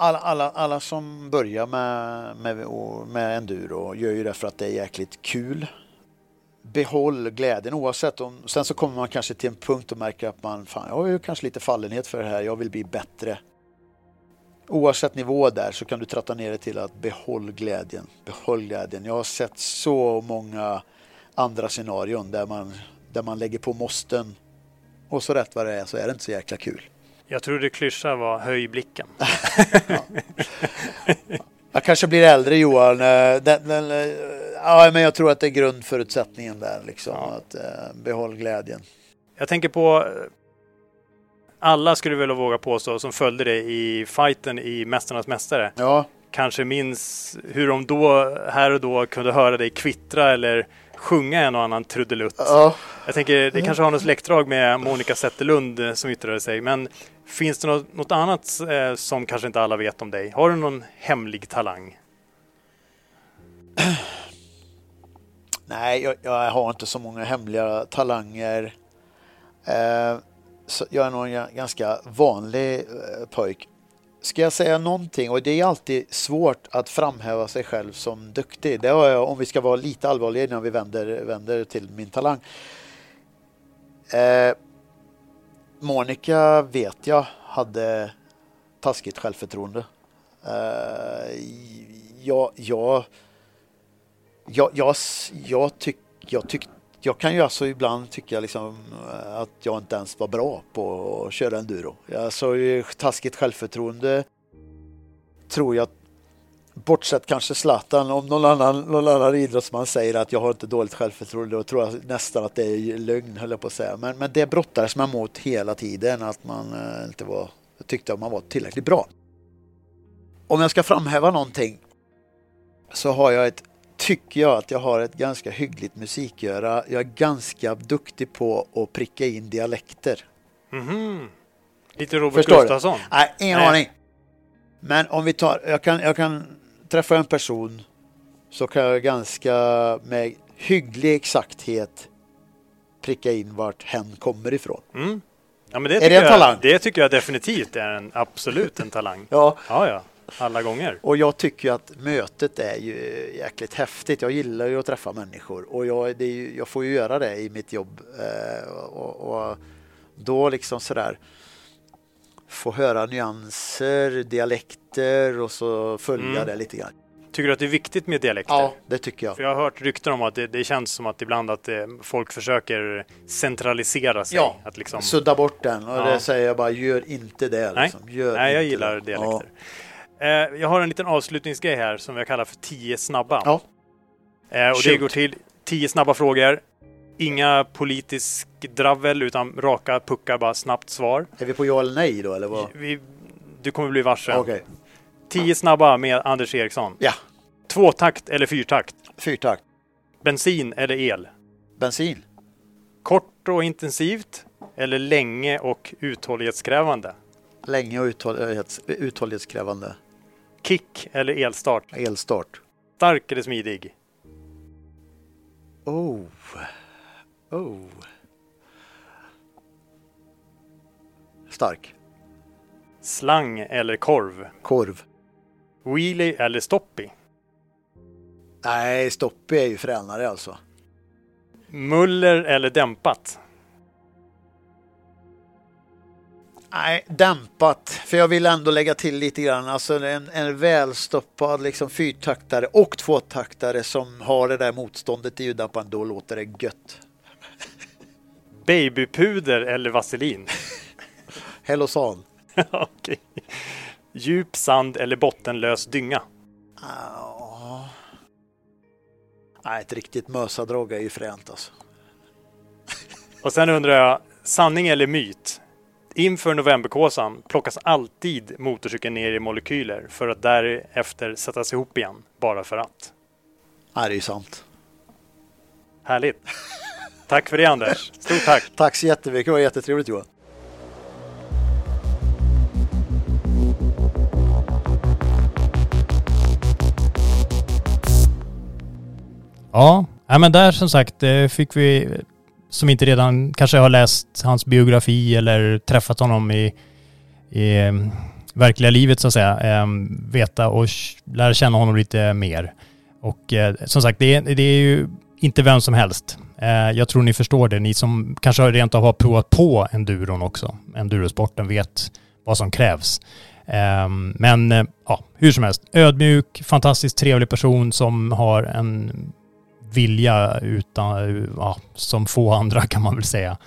alla, alla, alla som börjar med, med, med enduro gör ju det för att det är jäkligt kul. Behåll glädjen oavsett om, sen så kommer man kanske till en punkt och märker att man, fan jag har ju kanske lite fallenhet för det här, jag vill bli bättre oavsett nivå där så kan du tratta ner det till att behåll glädjen. Behåll glädjen. Jag har sett så många andra scenarion där man där man lägger på måsten. Och så rätt vad det är så är det inte så jäkla kul. Jag tror det klyscha var höj blicken. Jag kanske blir äldre Johan. Den, den, ja, men jag tror att det är grundförutsättningen där. Liksom, ja. att eh, behåll glädjen. Jag tänker på alla skulle väl våga påstå som följde dig i fighten i Mästarnas Mästare. Ja. Kanske minns hur de då här och då kunde höra dig kvittra eller sjunga en och annan trudelutt. Ja. Jag tänker det kanske har något släktdrag med Monica Zetterlund eh, som yttrade sig. Men finns det något, något annat eh, som kanske inte alla vet om dig? Har du någon hemlig talang? Nej, jag, jag, har inte så många hemliga talanger. Eh, jag är nog en ganska vanlig eh, pojk. Ska jag säga någonting, och det är alltid svårt att framhäva sig själv som duktig. Det har jag, om vi ska vara lite allvarliga innan vi vänder, vänder till min talang. Eh, Monica vet jag hade taskigt självförtroende. Eh, jag, jag, jag, jag, jag, tyck, jag tyckte jag kan ju alltså ibland tycka liksom eh, att jag inte ens var bra på att köra enduro. Alltså taskigt självförtroende tror jag, bortsett kanske Zlatan, om någon annan, någon annan idrottsman säger att jag har inte dåligt självförtroende, då tror jag nästan att det är lögn, höll jag på att säga. Men, men det brottades man mot hela tiden, att man eh, inte var, tyckte att man var tillräckligt bra. Om jag ska framhäva någonting så har jag ett tycker jag att jag har ett ganska hyggligt musikgöra. Jag är ganska duktig på att pricka in dialekter. Mm -hmm. Lite Robert Förstår Gustafsson? Du? Nej, ingen Nej. aning. Men om vi tar, jag kan, jag kan träffa en person så kan jag ganska med hygglig exakthet pricka in vart hen kommer ifrån. Mm. Ja, men det är det en talang? Jag, det tycker jag definitivt är en, absolut en talang. ja. ja, ja alla gånger. Och jag tycker att mötet är ju jäkligt häftigt. Jag gillar ju att träffa människor och jag, ju, jag får ju göra det i mitt jobb. Eh, och, och, då liksom sådär få höra nyanser, dialekter och så följa mm. det lite grann. Tycker du att det är viktigt med dialekter? Ja, det tycker jag. För jag har hört rykten om att det, det känns som att ibland att det, folk försöker centralisera sig. Ja, att liksom... sudda bort den och ja. det säger jag bara, gör inte det. Liksom. Nej, Nej jag gillar det. dialekter. Ja. Eh, jag har en liten avslutningsgrej här som jag kallar för 10 snabba. Ja. Eh, och det går till 10 snabba frågor. Inga politisk dravel utan raka puckar, bara snabbt svar. Är vi på ja eller nej då eller vad? Vi, du kommer bli varse. Okay. 10 snabba med Anders Eriksson. Ja. Tvåtakt eller fyrtakt? Fyrtakt. Bensin eller el? Bensin. Kort och intensivt eller länge och uthållighetskrävande? Länge och uthållighets, uthållighetskrävande. Kick eller elstart? Elstart. Stark eller smidig? Oh. Oh. Stark. Slang eller korv? Korv. Wheelie eller stoppy? Nej, stoppy är ju fränare alltså. Muller eller dämpat? Nej, dämpat. För jag vill ändå lägga till lite grann. Alltså en, en välstoppad liksom fyrtaktare och tvåtaktare som har det där motståndet i ljuddämparen. Då låter det gött. Babypuder eller vaselin? Hellosan. Okej. Djup sand eller bottenlös dynga? Oh. Nej, ett riktigt mösadrag är ju fränt alltså. Och sen undrar jag, sanning eller myt? Inför novemberkåsan plockas alltid motorcykeln ner i molekyler för att därefter sättas ihop igen, bara för att. Ja, det är sant. Härligt. Tack för det Anders. Stort tack. tack så jättemycket. Det var jättetrevligt Johan. Ja, men där som sagt eh, fick vi som inte redan kanske har läst hans biografi eller träffat honom i, i mm, verkliga livet så att säga, ehm, veta och lära känna honom lite mer. Och eh, som sagt, det är, det är ju inte vem som helst. Eh, jag tror ni förstår det, ni som kanske rent av har provat på enduron också. Endurosporten vet vad som krävs. Ehm, men eh, ja, hur som helst, ödmjuk, fantastiskt trevlig person som har en vilja utan, ja, som få andra kan man väl säga.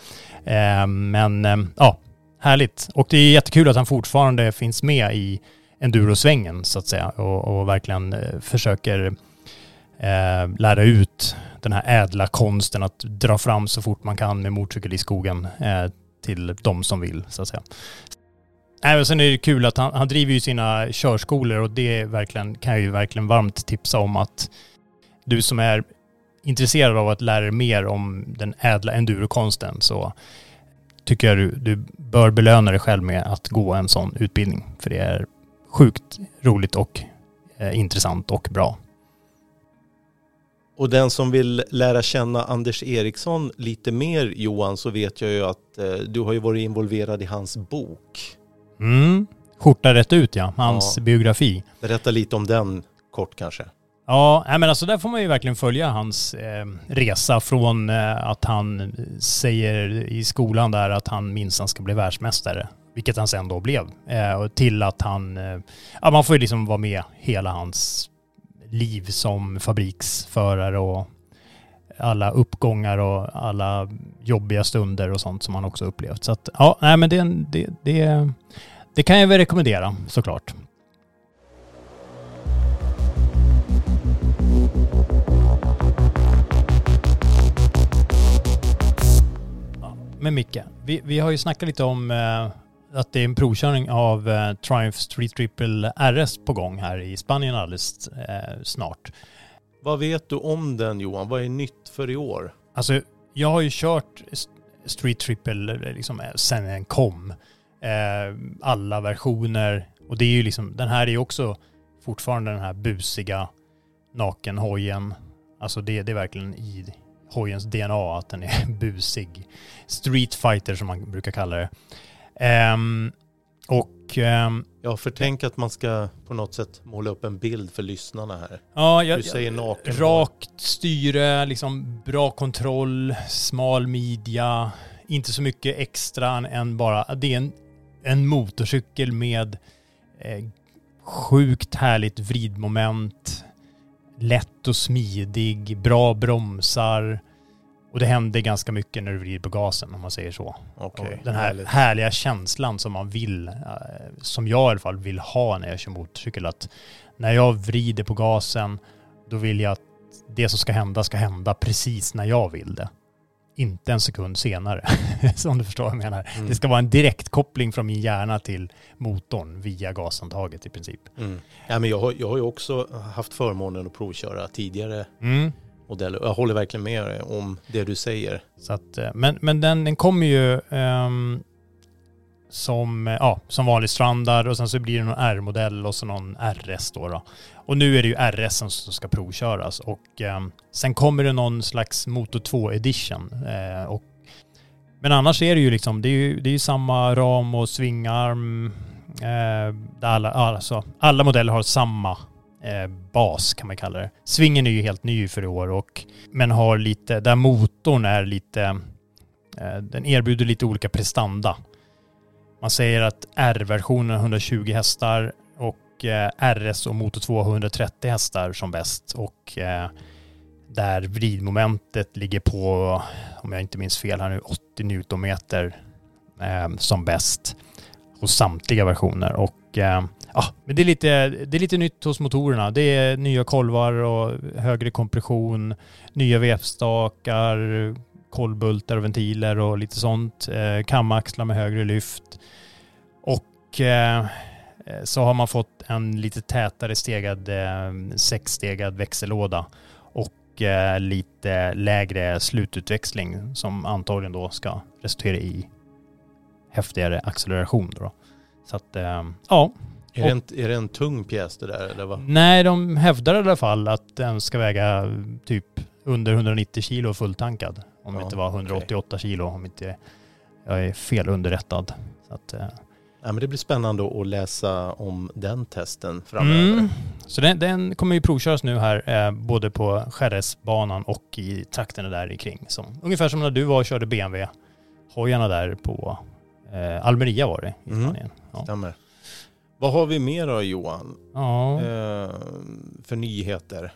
Eh, men eh, ja, härligt. Och det är jättekul att han fortfarande finns med i endurosvängen så att säga och, och verkligen eh, försöker eh, lära ut den här ädla konsten att dra fram så fort man kan med motorcykel i skogen eh, till de som vill så att säga. Äh, Även sen är det kul att han, han driver ju sina körskolor och det är verkligen, kan jag ju verkligen varmt tipsa om att du som är intresserad av att lära dig mer om den ädla endurokonsten så tycker jag du, du bör belöna dig själv med att gå en sån utbildning. För det är sjukt roligt och eh, intressant och bra. Och den som vill lära känna Anders Eriksson lite mer Johan så vet jag ju att eh, du har ju varit involverad i hans bok. Mm. Skjorta rätt ut ja, hans Ja. biografi. Berätta lite om den kort kanske. Ja, nej, men alltså där får man ju verkligen följa hans eh, resa från eh, att han säger i skolan där att han minsann ska bli världsmästare, vilket han sen då blev, eh, till att han, eh, ja man får ju liksom vara med hela hans liv som fabriksförare och alla uppgångar och alla jobbiga stunder och sånt som han också upplevt. Så att ja, nej men det, det, det, det kan jag väl rekommendera såklart. Men Micke, vi, vi har ju snackat lite om eh, att det är en provkörning av eh, Triumph Street Triple RS på gång här i Spanien alldeles eh, snart. Vad vet du om den Johan? Vad är nytt för i år? Alltså, jag har ju kört Street Triple liksom eh, sen den kom. Eh, alla versioner. Och det är ju liksom, den här är ju också fortfarande den här busiga nakenhojen. Alltså det, det är verkligen i hojens DNA att den är busig. Street fighter som man brukar kalla det. Ehm, och ehm, Ja, för tänk att man ska på något sätt måla upp en bild för lyssnarna här. ja, jag, Du säger naken. Rakt styre, liksom bra kontroll, smal midja, inte så mycket extra än bara, det är en, en motorcykel med eh, sjukt härligt vridmoment, lätt och smidig, bra bromsar och det händer ganska mycket när du vrider på gasen om man säger så. Och den här härligt. härliga känslan som man vill, eh, som jag i alla fall vill ha när jag kör motorcykel, att när jag vrider på gasen, då vill jag att det som ska hända ska hända precis när jag vill det. Inte en sekund senare, som du förstår vad jag menar. Mm. Det ska vara en direktkoppling från min hjärna till motorn via gashandtaget i princip. Mm. Ja, men jag, har, jag har ju också haft förmånen att provköra tidigare Mm. modeller. Jag håller verkligen med om det du säger. Så att, eh, men, men den, den kommer ju ehm, som, eh, ja, som vanlig standard och sen så blir det någon R-modell och så någon RS då, då. Och nu är det ju RS som ska provköras och eh, sen kommer det någon slags Moto 2 edition. Eh, och, men annars är det ju liksom, det är ju, det är ju samma ram och svingarm. Eh, där alla, alltså, alla modeller har samma eh, bas kan man kalla det. Svingen är ju helt ny för i år och men har lite, där motorn är lite, eh, den erbjuder lite olika prestanda. Man säger att R-versionen har 120 hästar och eh, RS och Motor 2 har 130 hästar som bäst och eh, där vridmomentet ligger på, om jag inte minns fel här nu, 80 newtonmeter eh, som bäst hos samtliga versioner och eh, Ja, men det är, lite, det är lite nytt hos motorerna. Det är nya kolvar och högre kompression, nya vevstakar, kolvbultar och ventiler och lite sånt. Eh, kamaxlar med högre lyft. Och eh, så har man fått en lite tätare stegad, eh, sexstegad växellåda och eh, lite lägre slututväxling som antagligen då ska resultera i häftigare acceleration. Då. Så att, eh, ja, Är, det en, är det en tung pjäs det där eller vad? Nej, de hävdar i alla fall att den ska väga typ under 190 kilo fulltankad. Om det Ja, inte var 188 kilo, om inte jag är fel underrättad. Så, att, eh, Ja, men det blir spännande att läsa om den testen framöver. mm. så den, den kommer ju provköras nu här, eh, både på Jerezbanan och i trakterna där kring. Som, ungefär som när du var och körde BMW-hojarna där på eh, Almeria var det i Mm. Spanien. Ja. Stämmer. Vad har vi mer då Johan? Ja. Eh, för nyheter?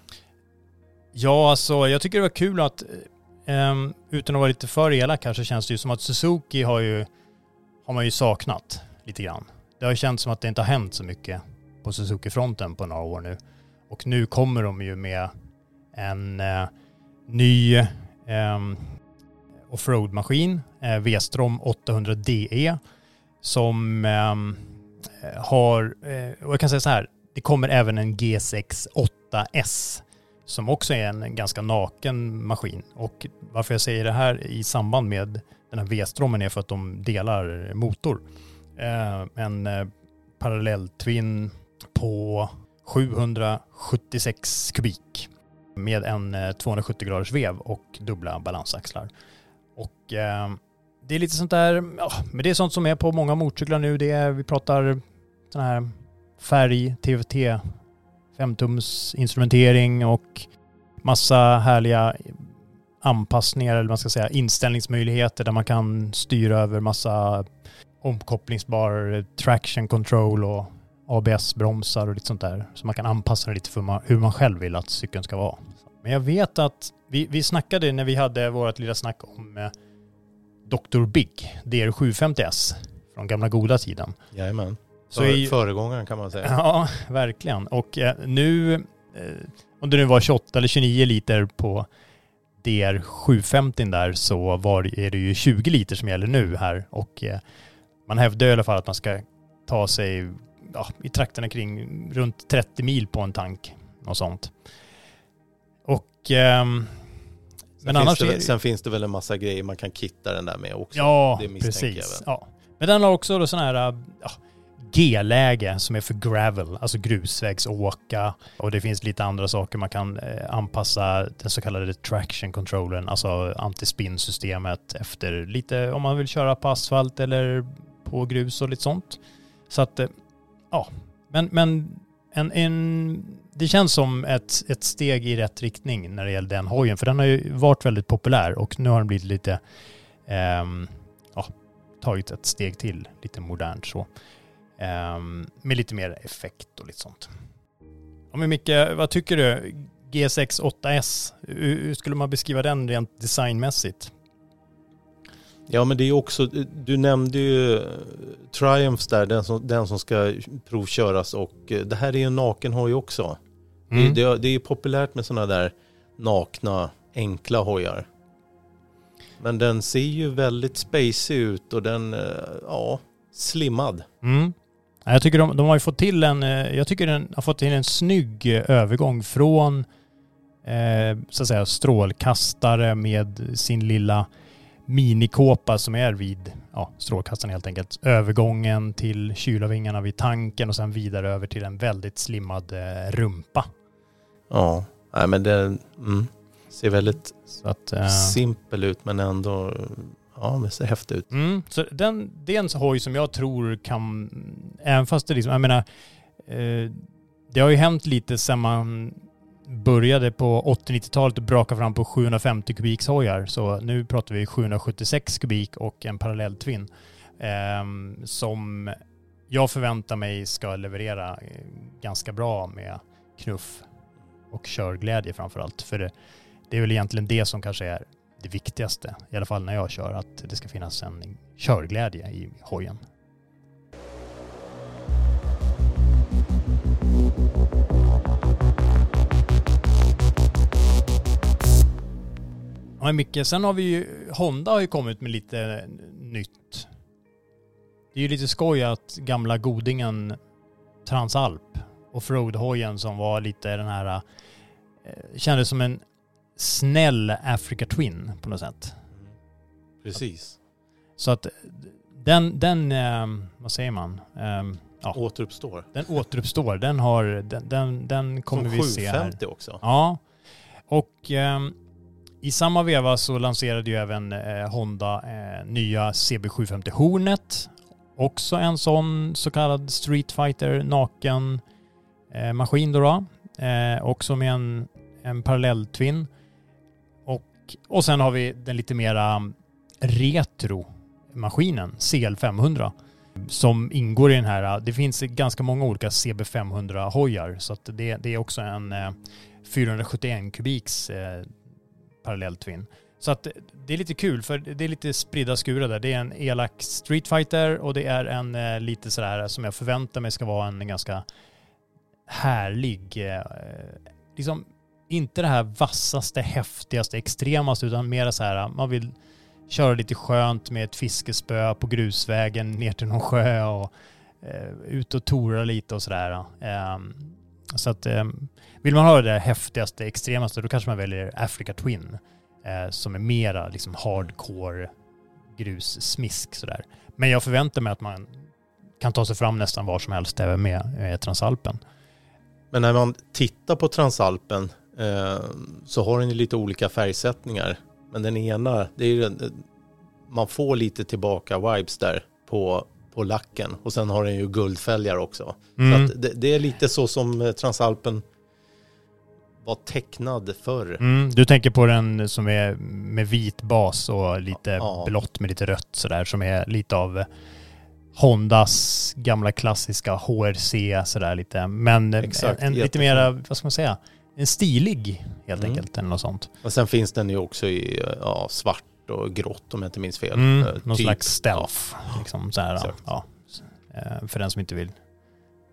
Ja, alltså jag tycker det var kul att, um, utan att vara lite för elak här så känns det ju som att Suzuki har ju, har man ju saknat lite grann. Det har ju känts som att det inte har hänt så mycket på Suzuki-fronten på några år nu. Och nu kommer de ju med en uh, ny um, offroad-maskin, uh, V-Strom 800 DE, som um, har, uh, och jag kan säga så här, det kommer även en G6 8S som också är en ganska naken maskin. Och varför jag säger det här i samband med den här V-strommen är för att de delar motor. Eh, en eh, parallelltvinn på 776 kubik med en eh, 270 graders vev och dubbla balansaxlar. Och eh, det är lite sånt där, ja, men det är sånt som är på många motorcyklar nu. Det är, vi pratar sån här färg, TFT, 5-tums instrumentering och massa härliga anpassningar eller man ska säga inställningsmöjligheter där man kan styra över massa omkopplingsbar traction control och ABS-bromsar och lite sånt där. Så man kan anpassa det lite för hur man själv vill att cykeln ska vara. Men jag vet att vi, vi snackade när vi hade vårt lilla snack om eh, Dr. Big, DR750S från gamla goda tiden. Jajamän. Så För, föregångaren kan man säga. Ja, verkligen. Och eh, nu, eh, om det nu var 28 eller 29 liter på DR750 där så var, är det ju 20 liter som gäller nu här och eh, man hävdar i alla fall att man ska ta sig ja, i trakterna kring runt 30 mil på en tank och sånt. Och ehm, men annars det. Sen finns det väl en massa grejer man kan kitta den där med också. Ja, precis. Ja. Men den har också då sån här ja, G-läge som är för gravel, alltså grusvägsåka. Och det finns lite andra saker man kan eh, anpassa den så kallade traction controllern, alltså antispin-systemet efter lite om man vill köra på asfalt eller på grus och lite sånt. Så att, eh, ja, men, men en, en, det känns som ett, ett steg i rätt riktning när det gäller den hojen, för den har ju varit väldigt populär och nu har den blivit lite, eh, ja, tagit ett steg till, lite modernt så. Um, med lite mer effekt och lite sånt. Ja, men Micke, vad tycker du? G6 8S, hur skulle man beskriva den rent designmässigt? Ja men det är också, du nämnde ju Triumphs där, den som, den som ska provköras och eh, det här är ju en naken hoj också. Mm. Det, det, det är populärt med sådana där nakna, enkla hojar. Men den ser ju väldigt spacey ut och den, eh, ja, slimmad. Mm. Jag tycker de, de har fått till en, eh, jag tycker den har fått till en snygg eh, övergång från eh, så att säga strålkastare med sin lilla minikåpa som är vid ja, strålkastaren helt enkelt. Övergången till kylarvingarna vid tanken och sen vidare över till en väldigt slimmad eh, rumpa. Ja, nej men det mm, ser väldigt att, eh, simpel ut men ändå Ja, det ser häftigt ut. Mm, så den, det är en hoj som jag tror kan, även fast det liksom, jag menar, eh, det har ju hänt lite sedan man började på 80-90-talet och braka fram på 750 kubiks hojar. Så nu pratar vi 776 kubik och en parallell twin. Eh, som jag förväntar mig ska leverera eh, ganska bra med knuff och körglädje framför allt. För det, det är väl egentligen det som kanske är det viktigaste, i alla fall när jag kör, att det ska finnas en körglädje i hojen. Ja, mycket. Sen har vi ju, Honda har ju kommit med lite nytt. Det är ju lite skoj att gamla godingen Transalp och Frode hojen som var lite den här, eh, kändes som en snäll Africa Twin på något sätt. Precis. Så att den, den um, vad säger man? Um, ja. Återuppstår. Den återuppstår. Den har, den, den, den kommer Som vi se här. 750 också. Ja. Och um, i samma veva så lanserade ju även eh, Honda eh, nya CB750 Hornet. Också en sån så kallad Street Fighter naken eh, maskin då. då. Också med en, en parallell twin. Och sen har vi den lite mera retro-maskinen, CL500, som ingår i den här. Det finns ganska många olika CB500-hojar, så att det, det är också en, eh, 471 kubiks eh, parallell twin. Så att det är lite kul för det är lite spridda skurar där. Det är en elak Street Fighter och det är en eh, lite sådär som jag förväntar mig ska vara en ganska härlig, eh, liksom inte det här vassaste, häftigaste, extremaste utan mer så här man vill köra lite skönt med ett fiskespö på grusvägen ner till någon sjö och eh, ut och tora lite och sådär. Eh, så att eh, vill man ha det häftigaste, extremaste då kanske man väljer Africa Twin eh, som är mera liksom hardcore grussmisk sådär. Men jag förväntar mig att man kan ta sig fram nästan var som helst även med, med Transalpen. Men när man tittar på Transalpen så har den ju lite olika färgsättningar. Men den ena, det är ju, man får lite tillbaka vibes där på, på lacken. Och sen har den ju guldfälgar också. Mm. Så det, det, är lite så som eh, Transalpen var tecknad förr. Mm, du tänker på den som är med vit bas och lite Ja. blått med lite rött sådär som är lite av Hondas gamla klassiska HRC sådär lite. Men Exakt, en, en lite mera, vad ska man säga, stilig helt Mm. enkelt eller något sånt. Och sen finns den ju också i ja, svart och grått om jag inte minns fel. Mm, Eh, någon typ. slags stealth. Liksom, så här, ja. Eh, För den som inte vill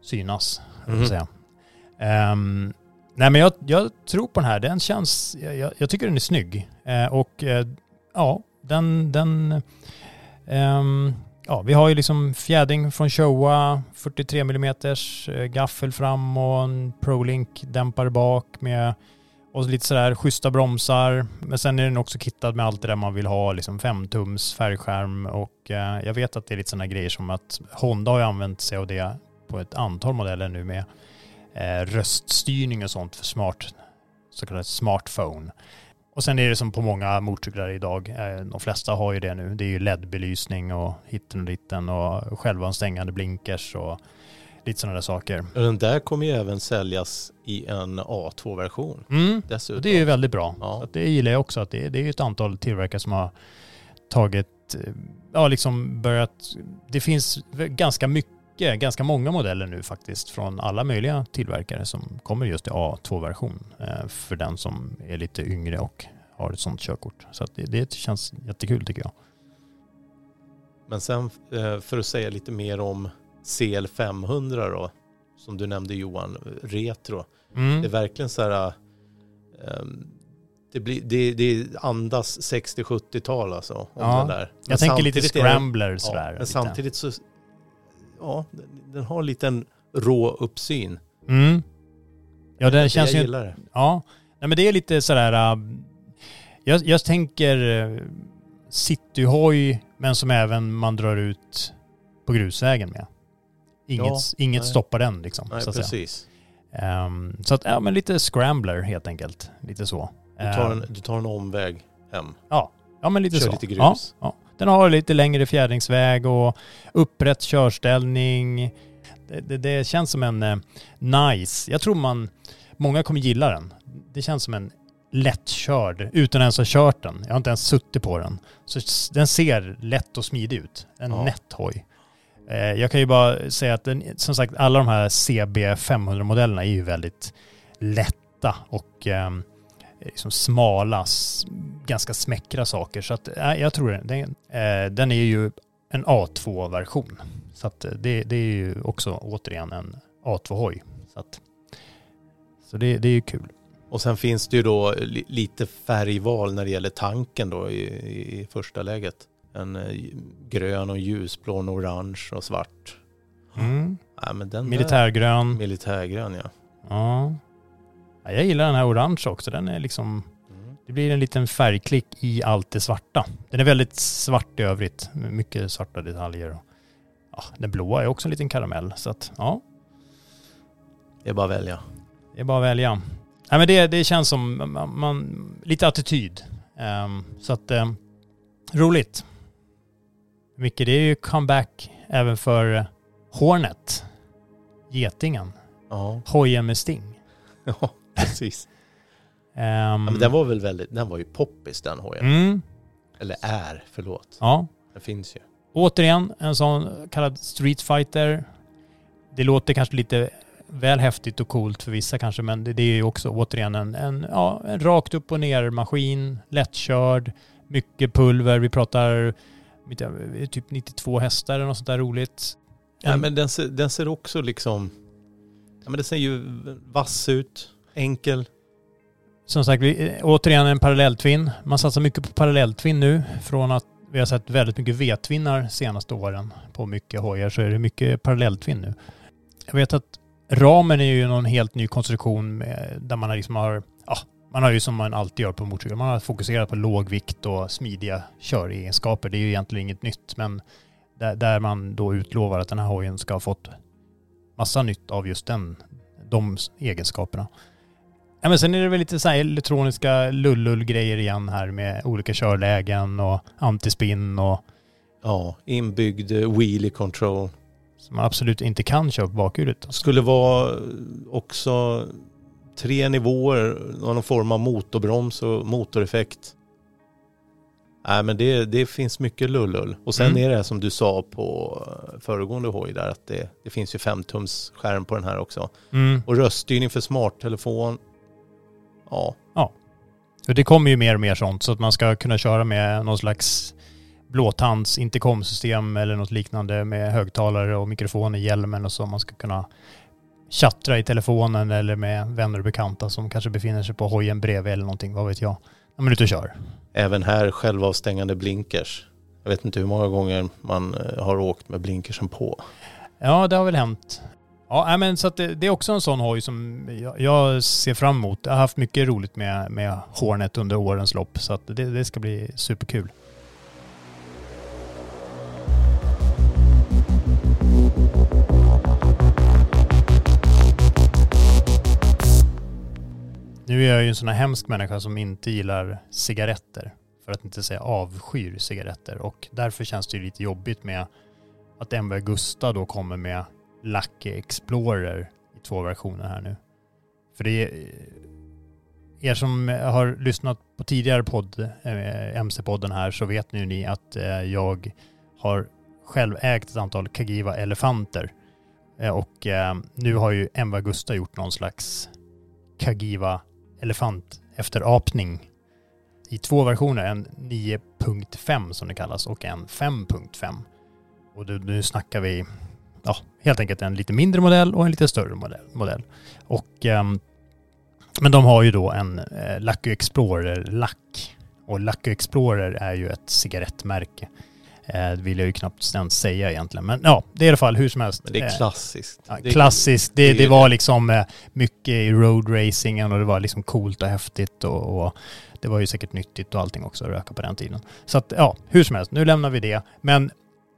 synas. Mm. Säga. Ehm, nej men jag, jag tror på den här. Den känns, jag, jag, tycker den är snygg. Eh, och eh, ja, den, den ehm, ja, vi har ju liksom fjädring från Showa, 43 mm gaffel fram och en ProLink dämpare bak med och lite sådär schyssta bromsar. Men sen är den också kittad med allt det där man vill ha, liksom 5-tums färgskärm och eh, jag vet att det är lite sådana grejer som att Honda har ju använt sig av det på ett antal modeller nu med eh, röststyrning och sånt för smart, så kallad smartphone. Och sen är det som på många motorcyklar idag, eh, de flesta har ju det nu, det är ju LED-belysning och hitten och ditten och självanstängande blinkers och lite sådana där saker. Och Den där kommer ju även säljas i en A2-version Mm. dessutom. Det är ju väldigt bra. Ja. Det gillar jag också. Att det, det är ju ett antal tillverkare som har tagit, eh, ja liksom börjat, det finns ganska mycket, ganska många modeller nu faktiskt från alla möjliga tillverkare som kommer just i A2-version eh, för den som är lite yngre och har ett sånt körkort. Så det, det känns jättekul tycker jag. Men sen eh, för att säga lite mer om CL500 då, som du nämnde Johan, retro. Mm. Det är verkligen så här, ehm, det, blir, det, det andas 60-70-tal alltså. Om Ja, den där. Men Jag tänker lite är scrambler sådär. Ja, men lite. samtidigt så, ja, den- den har en liten rå uppsyn. Mm. Ja, det känns jag ju gillar det. Ja, nej men det är lite sådär... äh, jag, jag tänker äh, cityhoj, men som även man drar ut på grusvägen med. Inget, Ja, inget nej. stoppar den liksom. Nej, så att säga. precis. Ehm, så att, ja men lite scrambler helt enkelt. Lite så. Du tar, Ehm, en, du tar en omväg hem. Ja, ja men lite Kör så. lite grus. Ja, ja. Den har lite längre fjädringsväg och upprätt körställning. Det, det, det känns som en eh, nice, jag tror man, många kommer gilla den. Det känns som en lättkörd, utan ens ha kört den. Jag har inte ens suttit på den. Så den ser lätt och smidig ut. En Ja. nätt hoj. Eh, jag kan ju bara säga att den, som sagt alla de här CB 500-modellerna är ju väldigt lätta och ehm, liksom smala, ganska smäckra saker. Så att, äh, jag tror den, den, eh, den är ju en A2-version. Så att eh, det, det är ju också återigen en A2-hoj. Så, att, så det, det är ju kul. Och sen finns det ju då li, lite färgval när det gäller tanken då i, i första läget. En eh, grön och ljusblå, en orange och svart. Mm. Ja, men den där- Militärgrön. Militärgrön ja. Ja. Ja. Jag gillar den här orange också. Den är liksom, Mm. det blir en liten färgklick i allt det svarta. Den är väldigt svart i övrigt. Mycket svarta detaljer. och- Ja, den blåa är också en liten karamell. Så att, ja. Det är bara att välja. Det är bara att välja. Nej, men det, det känns som man, man, lite attityd. Ehm, så att ehm, roligt. Mycket, det är ju comeback även för eh, Hornet. Getingen. Ja, Hojen med sting. ja precis. Ehm, Ja, men den var väl väldigt, den var ju poppis den hojen. mm, Eller är, förlåt. ja. Den finns ju. Återigen en sån kallad Street Fighter. Det låter kanske lite väl häftigt och coolt för vissa kanske, men det, det är ju också återigen en, en, ja, en rakt upp och ner maskin, lättkörd, mycket pulver. Vi pratar typ 92 hästar eller något sånt där roligt. Ja, men den ser, den ser också liksom, ja men den ser ju vass ut, enkel. Som sagt, vi, eh, återigen en parallelltvinn. Man satsar mycket på parallelltvinn nu. Från att vi har sett väldigt mycket V-tvinnar senaste åren på mycket hojar så är det mycket parallelltvinn nu. Jag vet att ramen är ju någon helt ny konstruktion med, där man liksom har, ja, man har ju som man alltid gör på motorcyklar, man har fokuserat på låg vikt och smidiga köregenskaper. Det är ju egentligen inget nytt, men där, där man då utlovar att den här hojen ska ha fått massa nytt av just den, de egenskaperna. Ja, men sen är det väl lite så här elektroniska lullull-grejer igen här med olika körlägen och antispinn och... Ja, inbyggd wheelie control. Som man absolut inte kan köra på bakhjulet. Skulle vara också tre nivåer, någon form av motorbroms och motoreffekt. Nej men det, det finns mycket lullull. Och sen mm. är det som du sa på föregående hoj där att det, det finns ju 5 tums skärm på den här också. Mm. Och röststyrning för smarttelefon. Ja. Ja. Det kommer ju mer och mer sånt så att man ska kunna köra med någon slags blåtands intercomsystem eller något liknande med högtalare och mikrofon i hjälmen och så man ska kunna chattra i telefonen eller med vänner och bekanta som kanske befinner sig på hojen bredvid eller någonting, vad vet jag. När man är ute och kör. Även här självavstängande blinkers. Jag vet inte hur många gånger man eh, har åkt med blinkersen på. Ja, det har väl hänt. Ja, men så att det, det är också en sån hoj som jag, jag, ser fram emot. Jag har haft mycket roligt med, med Hornet under årens lopp så att det, det ska bli superkul. Nu är jag ju en sån här hemsk människa som inte gillar cigaretter. För att inte säga avskyr cigaretter. Och därför känns det ju lite jobbigt med att MV Gusta då kommer med Lucky Explorer i två versioner här nu. För det är eh, er som har lyssnat på tidigare podd, eh, MC-podden här, så vet nu ni att eh, jag har själv ägt ett antal Kagiva elefanter. Och nu har ju Enva Gusta gjort någon slags Kagiva elefant efterapning i två versioner. En 9.5 som det kallas och en 5.5. Och nu snackar vi ja, helt enkelt en lite mindre modell och en lite större modell. Och, um, men de har ju då en eh, Lucky Explorer-lack. Och Lucky Explorer är ju ett cigarettmärke. Eh, det vill jag ju knappt ens säga egentligen. Men ja, det är i alla fall hur som helst. Men det är eh, klassiskt. Ja, klassiskt. Det, det, det var liksom eh, mycket i roadracingen och det var liksom coolt och häftigt och, och, det var ju säkert nyttigt och allting också att röka på den tiden. Så att ja, hur som helst, nu lämnar vi det. Men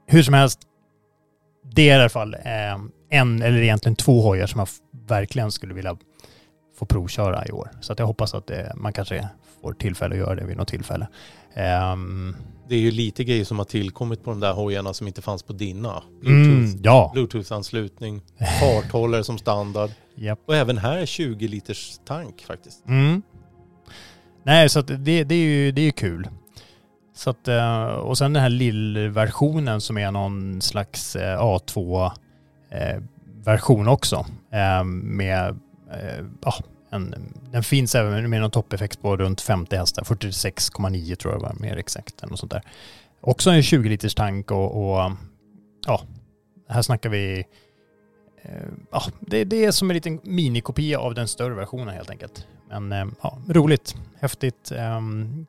hur som helst, det är i alla fall en eller egentligen två hojar som jag verkligen skulle vilja få provköra i år. Så att jag hoppas att det, man kanske får tillfälle att göra det vid något tillfälle. Um, det är ju lite grejer som har tillkommit på de där hojarna som inte fanns på dina. Bluetooth, mm, ja. Bluetooth-anslutning, farthållare som standard. Yep. Och även här är 20 liters tank faktiskt. Mm. Nej, så det, det är ju det är kul. Så att, eh, och sen den här lillversionen som är någon slags eh, A2-version eh, också. Med ja, en, den finns även med någon toppeffekt på runt 50 hästar, 46,9 tror jag var mer exakt. Eller sånt där. Också en 20 liters tank och, och ja, här snackar vi ja, det, det, är som en liten minikopia av den större versionen helt enkelt. Men ja, roligt, häftigt. Ehm,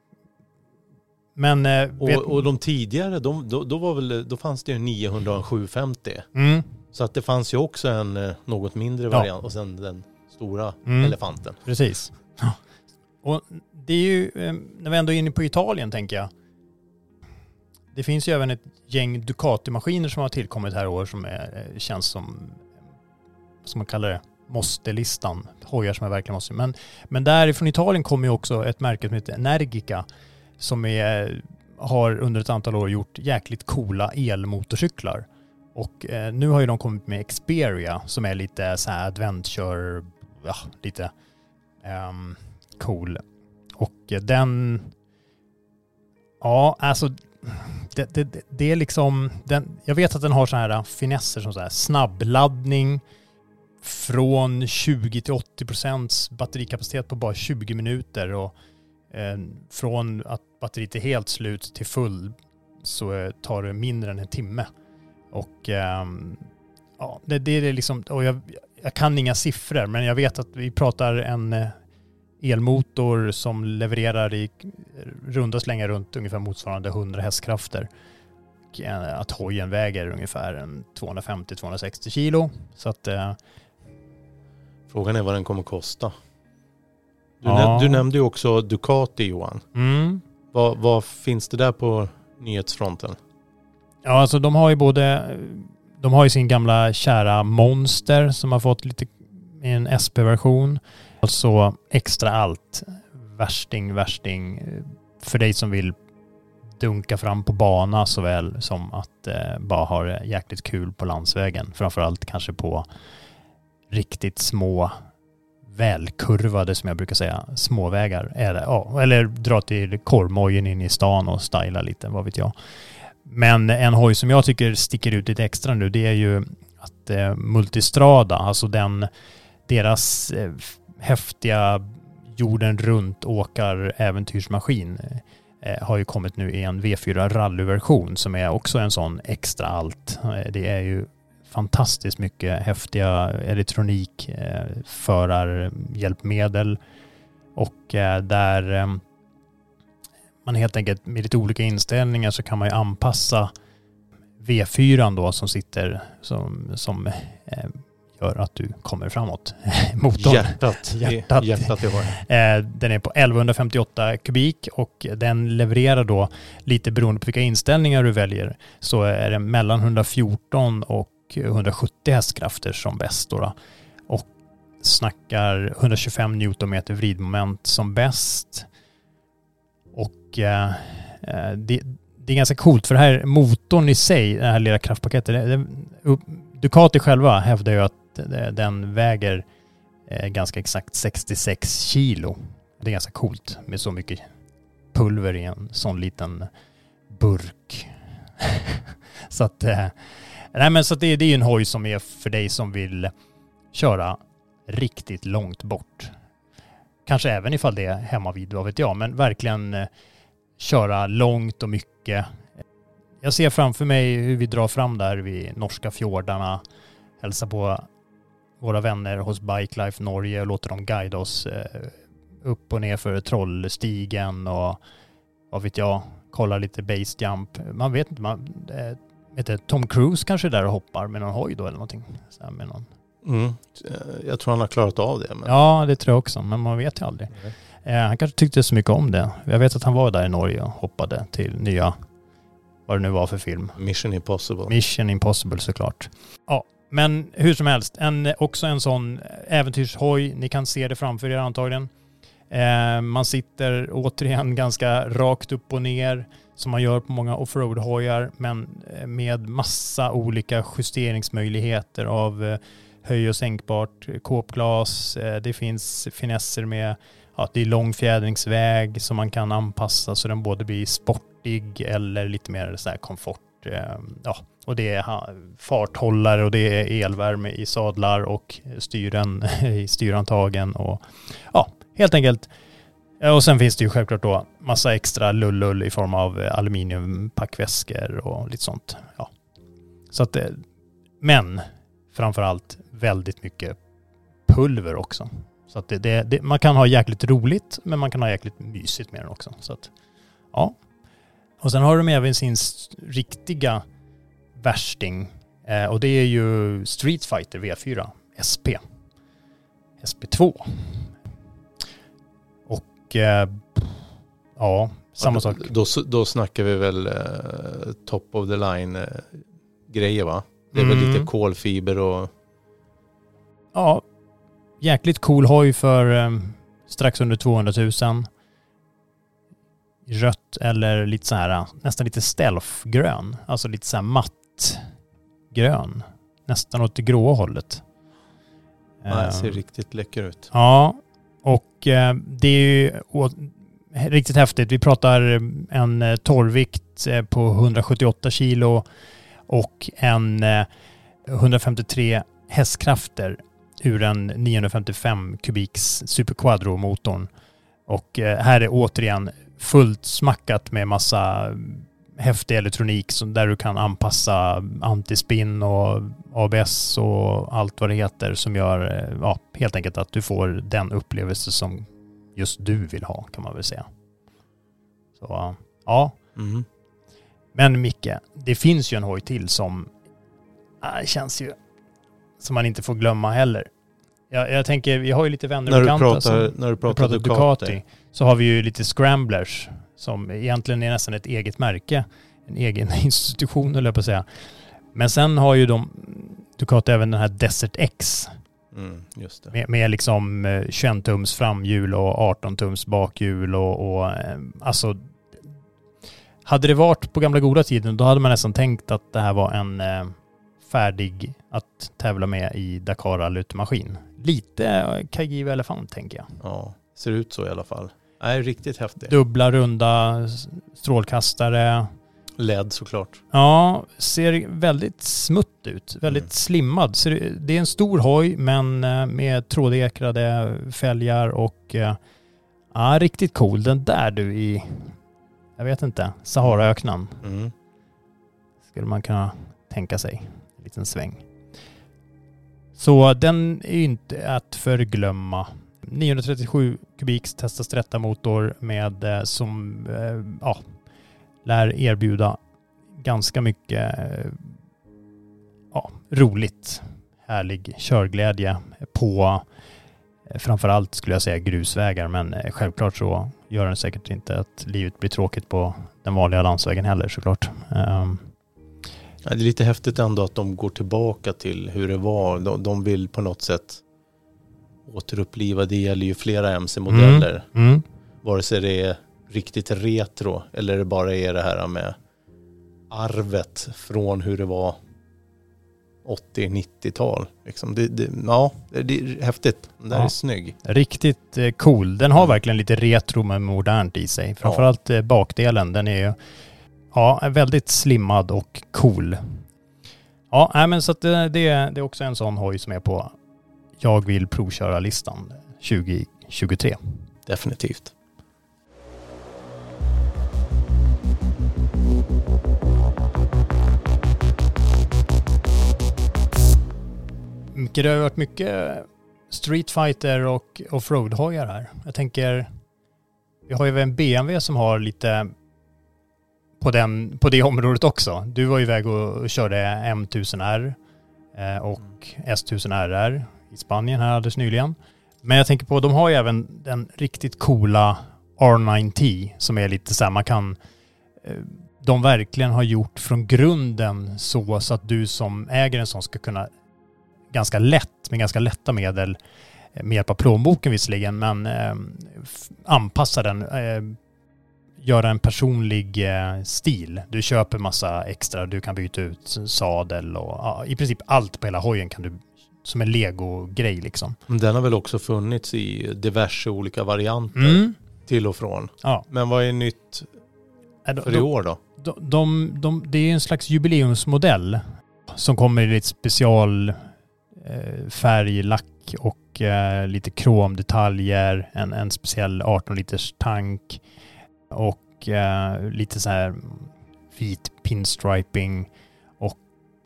men... Eh, och, och, de tidigare, de, då, då, var väl, då fanns det ju 900 och en 750. Mm. Så att det fanns ju också en något mindre variant ja. och sen den stora mm. elefanten. Precis. Och det är ju, eh, när vi ändå är inne på Italien tänker jag. Det finns ju även ett gäng Ducati-maskiner som har tillkommit här i år som är, eh, känns som, som man kallar det, måste-listan. Hojar som är verkligen måste. Men, men därifrån Italien kommer ju också ett märke som heter Energica som är, har under ett antal år gjort jäkligt coola elmotorcyklar. Och eh, nu har ju de kommit med Xperia som är lite så här adventure ja, lite um, cool. Och eh, den, ja alltså det, det, det, är liksom, den, jag vet att den har så här finesser som så här snabbladdning, från 20 till 80 procents batterikapacitet på bara 20 minuter och eh, från att batteriet är helt slut till full så eh, tar det mindre än en timme. Och ehm, ja, det, det är liksom, och jag, jag kan inga siffror men jag vet att vi pratar en eh, elmotor som levererar i runda slängar runt ungefär motsvarande 100 hästkrafter. Och eh, att hojen väger ungefär 250-260 kilo. Så att... Eh, Frågan är vad den kommer kosta. Du, Ja. nä- du nämnde ju också Ducati Johan. mm. Vad, vad finns det där på nyhetsfronten? Ja, alltså de har ju både... De har ju sin gamla kära Monster som har fått lite i en SP-version. Alltså extra allt. Värsting, värsting. För dig som vill dunka fram på bana såväl som att eh, bara ha det jäkligt kul på landsvägen. Framförallt kanske på riktigt små välkurvade, som jag brukar säga, småvägar. Eller, ja, eller dra till korvmojen in i stan och styla lite, vad vet jag. Men en hoj som jag tycker sticker ut lite extra nu, det är ju att eh, Multistrada, alltså den, deras eh, häftiga jorden runt åkar äventyrsmaskin eh, eh, har ju kommit nu i en V4 rallyversion som är också en sån extra allt. Eh, det är ju fantastiskt mycket häftiga elektronik, eh, förarhjälpmedel och eh, där eh, man helt enkelt med lite olika inställningar så kan man ju anpassa V4 då som sitter som, som eh, gör att du kommer framåt. Motorn. Hjärtat. Hjärtat. Hjärtat den är på 1158 kubik och den levererar då lite beroende på vilka inställningar du väljer så är det mellan 114 och 170 hästkrafter som bäst då. Och snackar 125 newtonmeter vridmoment som bäst. Och eh, eh, det, det är ganska coolt för det här motorn i sig, det här lilla kraftpaketet, det, det, Ducati själva hävdar ju att det- den väger eh, ganska exakt 66 kilo. Det är ganska coolt med så mycket pulver i en sån liten burk. så att, eh, nej men så det, det är ju en hoj som är för dig som vill köra riktigt långt bort. Kanske även ifall det är hemma vid, vad vet jag, men verkligen eh, köra långt och mycket. Jag ser framför mig hur vi drar fram där vid norska fjordarna, hälsar på våra vänner hos Bike Life Norge och låter dem guida oss eh, upp och ner för Trollstigen och vad vet jag, kolla lite base jump. Man vet inte, man, eh, du, Tom Cruise kanske är där och hoppar med någon hoj då eller någonting. Så här med någon. Mm. Eh, Jag tror han har klarat av det. Men... Ja, det tror jag också, men man vet ju aldrig. Eh, han kanske tyckte så mycket om det. Jag vet att han var där i Norge och hoppade till nya, vad det nu var för film. Mission impossible. Mission Impossible såklart. Ja, men hur som helst, en, också en sån äventyrshoj. Ni kan se det framför er antagligen. Eh, man sitter återigen ganska rakt upp och ner som man gör på många offroad-hojar men eh, med massa olika justeringsmöjligheter av eh, höj och sänkbart eh, kåpglas. Det finns finesser med att det är lång fjädringsväg som man kan anpassa så den både blir sportig eller lite mer så här komfort. Ja, och det är farthållare och det är elvärme i sadlar och styren i styrantagen och ja, helt enkelt. Eh, och sen finns det ju självklart då massa extra lullull i form av eh, aluminiumpackväskor och lite sånt. Ja. Så att, eh, men framförallt väldigt mycket pulver också. Så att det, det, det, man kan ha jäkligt roligt men man kan ha jäkligt mysigt med den också. Så att, ja. Och sen har de även sin riktiga värsting eh, och det är ju Street Fighter V4 SP. SP2. Och eh, ja, samma sak. Då, då snackar vi väl eh, top of the line eh, grejer va? Det är väl Mm. lite kolfiber och Ja, jäkligt cool hoj för eh, strax under 200 000. Rött eller lite så här, nästan lite stealth-grön. Alltså lite så här matt grön. Nästan åt det gråa hållet. ja, det Eh, ser riktigt läcker ut. Ja, och eh, det är ju å- riktigt häftigt. Vi pratar en eh, torrvikt eh, på 178 kilo och en eh, 153 hästkrafter ur en 955 kubiks Super Quadro-motorn. Och eh, här är återigen fullt smackat med massa häftig elektronik som där du kan anpassa antispinn och ABS och allt vad det heter som gör eh, ja, helt enkelt att du får den upplevelse som just du vill ha kan man väl säga. Så ja. Mm. Men Micke, det finns ju en hoj till som äh, känns ju som man inte får glömma heller. Jag, jag tänker, vi har ju lite vänner När och bekanta pratar, som- när du pratar, pratar Ducati. Så har vi ju lite scramblers som egentligen är nästan ett eget märke. En egen institution höll jag på att säga. Men sen har ju de Ducati även den här Desert X Mm, med, med liksom eh, 21 tums framhjul och 18 tums bakhjul och, och eh, alltså hade det varit på gamla goda tiden då hade man nästan tänkt att det här var en eh, färdig att tävla med i Dakar rallymaskin. Lite eh, Kaigiva Elefant tänker jag. Ja, ser ut så i alla fall. Nej, riktigt häftigt. Dubbla runda strålkastare. LED såklart. Ja, ser väldigt smutt ut. Väldigt Mm. slimmad. Det- är en stor hoj men eh, med trådekrade fälgar och eh, ja, riktigt cool. Den där du i, jag vet inte, Saharaöknen Mm. skulle man kunna tänka sig. En liten sväng. Så den är ju inte att förglömma. 937 kubiks Testa Stretta motor med eh, som eh, ja, lär erbjuda ganska mycket eh, ja, roligt, härlig körglädje på eh, framförallt skulle jag säga grusvägar men eh, självklart så gör den säkert inte att livet blir tråkigt på den vanliga landsvägen heller såklart. Ehm. Det är lite häftigt ändå att de går tillbaka till hur det var. De, de vill på något sätt återuppliva. Det gäller ju flera MC-modeller. mm. Vare sig det är riktigt retro eller det bara är det här med arvet från hur det var 80-90-tal. Liksom det, det, ja, det det är häftigt. Den där Ja. är snygg. Riktigt eh, cool. Den har verkligen lite retro men modernt i sig. Framförallt eh, bakdelen. Den är ju ja, väldigt slimmad och cool. Ja, men så att det, det, är- det är också en sån hoj som är på jag vill provköra-listan 2023. Definitivt. Det har varit mycket Street Fighter och offroad-hojar här. Jag tänker, vi har ju en BMW som har lite på, den, på det området också. Du var iväg och körde M1000R eh, och S1000RR i Spanien här alldeles nyligen. Men jag tänker på, de har ju även den riktigt coola R9T som är lite så här, man kan eh, de verkligen har gjort från grunden så, så att du som äger en sån ska kunna ganska lätt, med ganska lätta medel, eh, med hjälp av plånboken visserligen, men eh, anpassa den, eh, göra en personlig eh, stil. Du köper massa extra, du kan byta ut sadel och ja, i princip allt på hela hojen kan du, som en lego-grej liksom. Den har väl också funnits i diverse olika varianter Mm. till och från. Ja. Men vad är nytt Äh, de- för i de- år då? de, de, de, det är en slags jubileumsmodell som kommer i lite special eh, färg, lack och eh, lite kromdetaljer, en, en speciell 18 liters tank och eh, lite så här vit pinstriping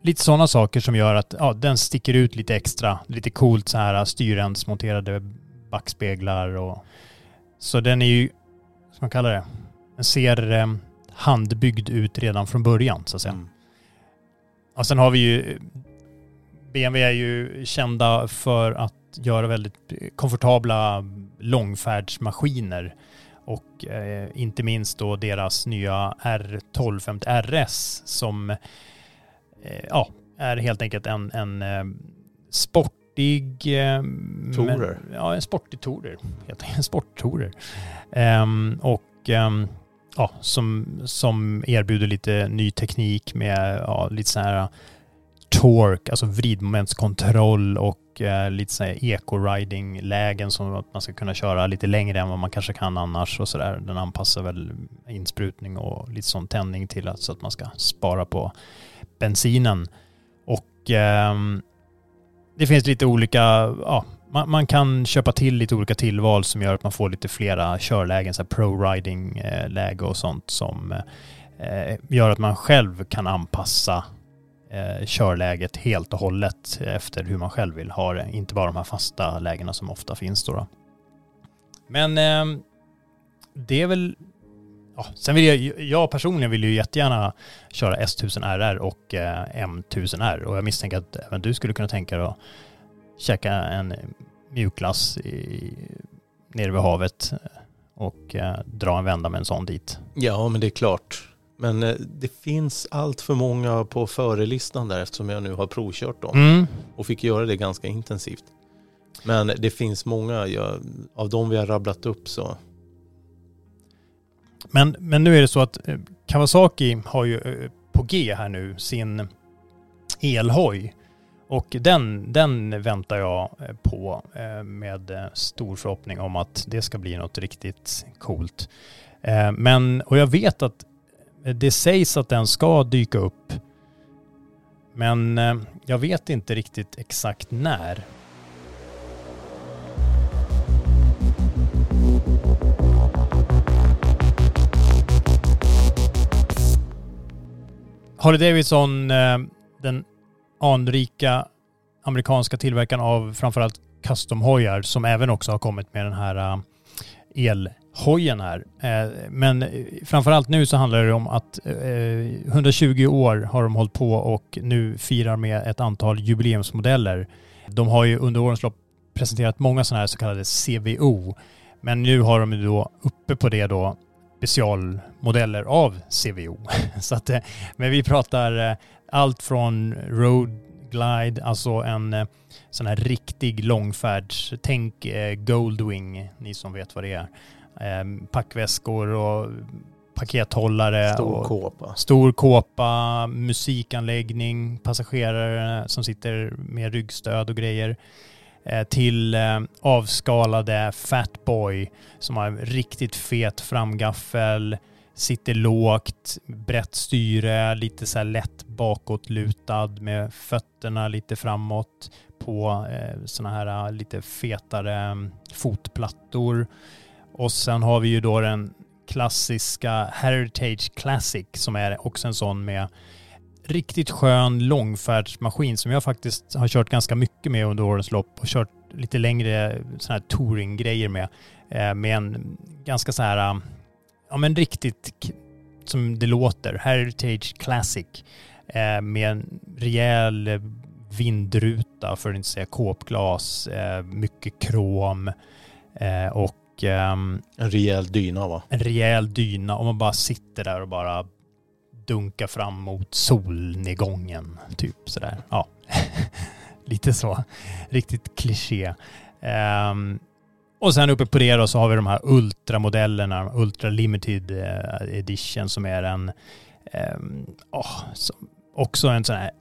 lite sådana saker som gör att ja, den sticker ut lite extra. Lite coolt så här styrensmonterade backspeglar och så den är ju, vad ska man kalla det, den ser eh, handbyggd ut redan från början så att säga. Mm. Och sen har vi ju BMW är ju kända för att göra väldigt komfortabla långfärdsmaskiner och eh, inte minst då deras nya R1250 RS som ja, är helt enkelt en, en eh, sportig... Eh, Tourer. men- Ja, en sportig tourer. Helt enkelt en sporttourer. Ehm, och ehm, ja, som, som erbjuder lite ny teknik med ja, lite så här torque, alltså vridmomentskontroll och eh, lite så här eco-riding-lägen som att man ska kunna köra lite längre än vad man kanske kan annars och sådär. Den anpassar väl insprutning och lite sån tändning till att, så att man ska spara på bensinen. Och eh, det finns lite olika, ja, man, man, kan köpa till lite olika tillval som gör att man får lite flera körlägen, så här pro-riding-läge eh, och sånt som eh, gör att man själv kan anpassa eh, körläget helt och hållet efter hur man själv vill ha det. Inte bara de här fasta lägena som ofta finns då. då. Men eh, det är väl Ja, sen vill jag, jag personligen vill ju jättegärna köra S1000RR och eh, M1000R och jag misstänker att även du skulle kunna tänka dig att käka en mjukglass i, nere vid havet och eh, dra en vända med en sån dit. Ja, men det är klart. Men eh, det finns allt för många på förelistan där eftersom jag nu har provkört dem Mm. och fick göra det ganska intensivt. Men det finns många, jag, av de vi har rabblat upp så men, men nu är det så att eh, Kawasaki har ju eh, på G här nu sin elhoj. Och den, den väntar jag eh, på med stor förhoppning om att det ska bli något riktigt coolt. Men, och jag vet att det sägs att den ska dyka upp. Men jag vet inte riktigt exakt när. Harley Davidson, eh, den anrika amerikanska tillverkaren av framförallt custom-hojar som även också har kommit med den här eh, elhojen här. Eh, men framförallt nu så handlar det om att 120 år har de hållit på och nu firar med ett antal jubileumsmodeller. De har ju under årens lopp presenterat många sådana här så kallade CVO. Men nu har de ju då uppe på det då specialmodeller av CVO. Så att, eh, men vi pratar eh, allt från Road Glide, alltså en eh, sån här riktig långfärds, tänk Goldwing, ni som vet vad det är. Eh, Packväskor och pakethållare. stor kåpa. Stor kåpa, musikanläggning, passagerare som sitter med ryggstöd och grejer. Eh, till eh, avskalade Fatboy som har riktigt fet framgaffel, sitter lågt, brett styre, lite så här lätt bakåtlutad med fötterna lite framåt på eh, såna här eh, lite fetare mm, fotplattor. Och sen har vi ju då den klassiska Heritage Classic som är också en sån med riktigt skön långfärdsmaskin som jag faktiskt har kört ganska mycket med under årens lopp och kört lite längre sådana här touringgrejer med. Eh, med en ganska så här, eh, ja men riktigt som det låter, Heritage Classic. Eh, med en rejäl vindruta för att inte säga kåpglas, eh, mycket krom och ehm, En rejäl dyna va? en rejäl dyna och man bara sitter där och bara dunkar fram mot solnedgången. Typ sådär. Ja, lite så. Riktigt kliché. Um, och sen uppe på det då så har vi de här ultramodellerna, Ultra Limited eh, Edition som är en, um, oh, som, också en sån här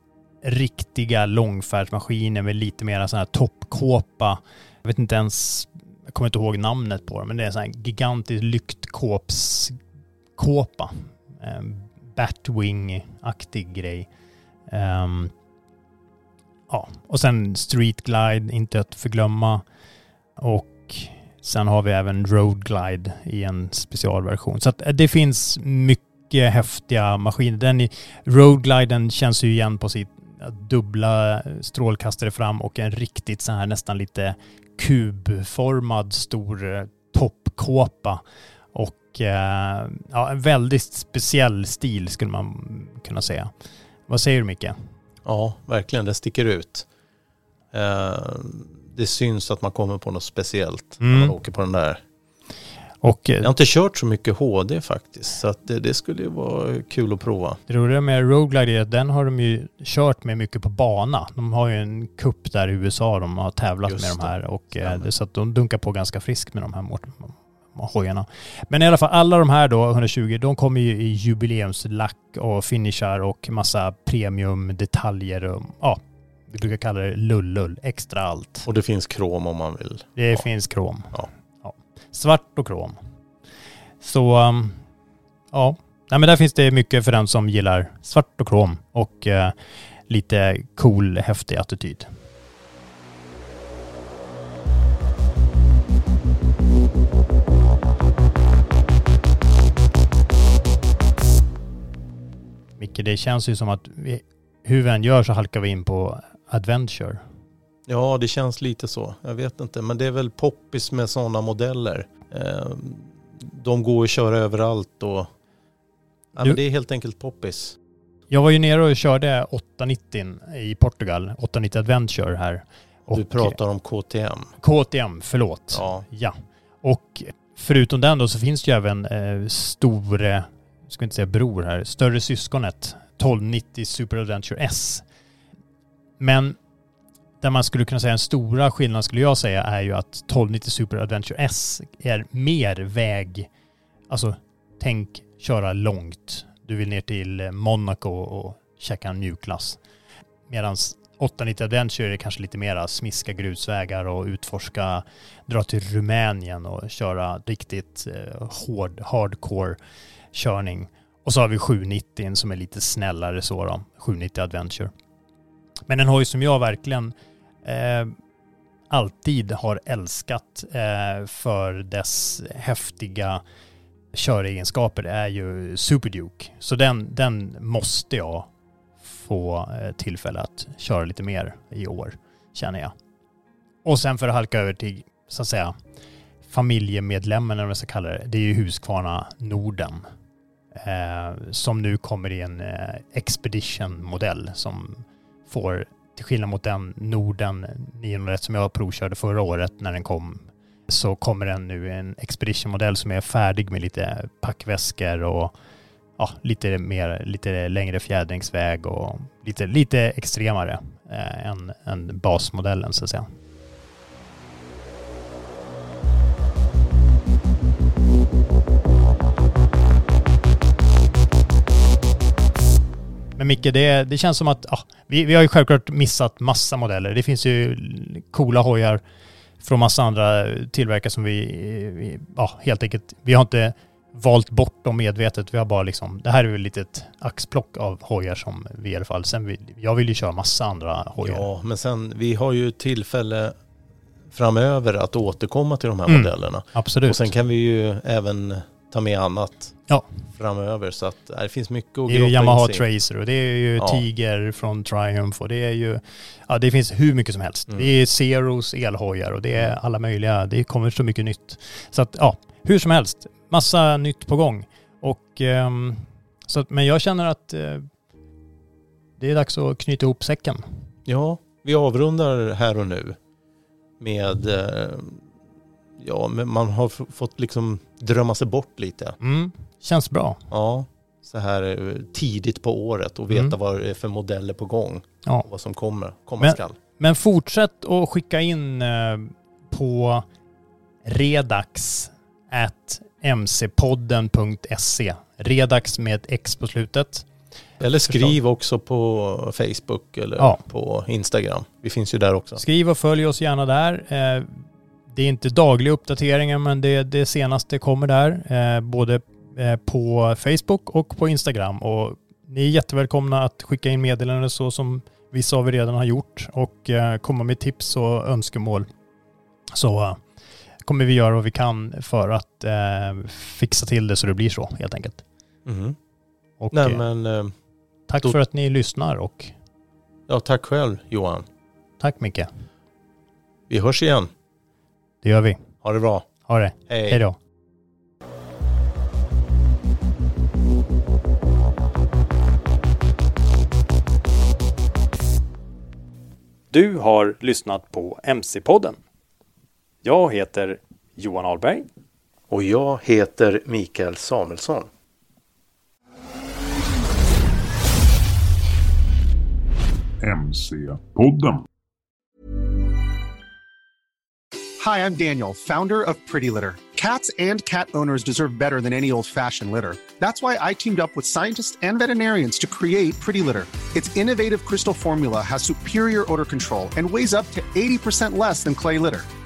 riktiga långfärdsmaskiner med lite mer sån här toppkåpa. Jag vet inte ens, jag kommer inte ihåg namnet på det, men det är en sån här gigantisk lyktkåpskåpa. Um, ehm, Batwing-aktig grej. Um, ja, och sen Street Glide, inte att förglömma. Och sen har vi även Road Glide i en specialversion. Så att eh, det finns mycket häftiga maskiner. Den i Road Gliden känns ju igen på sitt dubbla strålkastare fram och en riktigt så här nästan lite kubformad stor eh, toppkåpa. Och eh, ja, en väldigt speciell stil skulle man kunna säga. Vad säger du Micke? Ja, verkligen. Det sticker ut. Eh, det syns att man kommer på något speciellt när Mm. man åker på den där. Och eh, Jag har inte kört så mycket HD faktiskt, så det, det skulle ju vara kul att prova. det roliga med Road Glide är att den har de ju kört med mycket på bana. De har ju en cup där i USA de har tävlat Just med de här och det, så att de dunkar på ganska friskt med de här hojarna. Men i alla fall alla de här då, 120, de kommer ju i jubileumslack och finishar och massa premiumdetaljer och ja, vi brukar kalla det lullull, extra allt. Och det finns krom om man vill. Det Ja. finns krom. Ja. Svart och krom. Så um, ja, Nej, men där finns det mycket för den som gillar svart och krom och eh, lite cool, häftig attityd. Micke, det känns ju som att vi, hur vi än gör så halkar vi in på adventure. Ja, det känns lite så. Jag vet inte, men det är väl poppis med sådana modeller. Eh, de går att köra överallt och ja, Du- men det är helt enkelt poppis. Jag var ju nere och körde 890 i Portugal, 890 Adventure här. Och Du pratar om KTM. KTM, förlåt. Ja, Ja. Och förutom den då så finns det ju även eh, store, jag ska inte säga bror här, större syskonet 1290 Super Adventure S. Men där man skulle kunna säga den stora skillnaden skulle jag säga är ju att 1290 Super Adventure S är mer väg, alltså tänk köra långt. Du vill ner till Monaco och käka en mjukglass. Medan 890 Adventure är kanske lite mera smiska grusvägar och utforska, dra till Rumänien och köra riktigt eh, hård, hardcore körning. Och så har vi 790 som är lite snällare så då, 790 Adventure. Men en hoj som jag verkligen eh, alltid har älskat eh, för dess häftiga köregenskaper är ju Super Duke. Så den, den måste jag få eh, tillfälle att köra lite mer i år, känner jag. Och sen för att halka över till, så att säga, familjemedlemmen eller vad man ska kalla det, det är ju Husqvarna Norden. Eh, som nu kommer i en eh, Expedition-modell som får, till skillnad mot den Norden 901 som jag provkörde förra året när den kom, så kommer den nu i en Expedition-modell som är färdig med lite packväskor och ja, lite mer, lite längre fjädringsväg och lite, lite extremare eh, än, än basmodellen så att säga. Men Micke, det, det känns som att ja, vi, vi har ju självklart missat massa modeller. Det finns ju coola hojar från massa andra tillverkare som vi, vi ja, helt enkelt, vi har inte valt bort dem medvetet. Vi har bara liksom, det här är väl lite ett axplock av hojar som vi i alla fall, sen vill, jag vill ju köra massa andra hojar. ja, men sen vi har ju tillfälle framöver att återkomma till de här Mm. modellerna. Absolut. Och sen kan vi ju även ta med annat Ja. framöver. Så att äh, det finns mycket att det är ju Yamaha. Tracer och det är ju Ja. Tiger från Triumph och det är ju, ja det finns hur mycket som helst. Mm. Det är Zeros elhojar och det är alla möjliga, det kommer så mycket nytt. Så att ja, hur som helst, massa nytt på gång. Och ehm, så att, men jag känner att eh, det är dags att knyta ihop säcken. Ja, vi avrundar här och nu med, eh, ja, men man har fått liksom drömma sig bort lite. Mm, känns bra. Ja, så här eh, tidigt på året och veta Mm. vad det är för modeller på gång Ja. och vad som kommer, komma Men- skall. Men fortsätt att skicka in eh, på redax at mcpodden.se. Redax med ett X på slutet. Eller skriv också på Facebook eller Ja. på Instagram. Vi finns ju där också. Skriv och följ oss gärna där. Eh, det är inte dagliga uppdateringar men det, det senaste kommer där. Eh, både eh, på Facebook och på Instagram. Och ni är jättevälkomna att skicka in meddelanden så som vissa av er redan har gjort och komma med tips och önskemål. Så kommer vi göra vad vi kan för att eh, fixa till det så det blir så helt enkelt. Mhm. Och, Nej eh, men, eh, tack då- för att ni lyssnar och ja tack själv Johan. tack Micke. Vi hörs igen. Det gör vi. Ha det bra. Ha det. Hej. Hej då. Du har lyssnat på MC-podden. Jag heter Johan Ahlberg. Och jag heter Mikael Samuelsson. MC-podden. Hi, I'm Daniel, founder of Pretty Litter. Cats and cat owners deserve better than any old fashioned litter. That's why I teamed up with scientists and veterinarians to create Pretty Litter. Its innovative crystal formula has superior odor control and weighs up to 80% less than clay litter.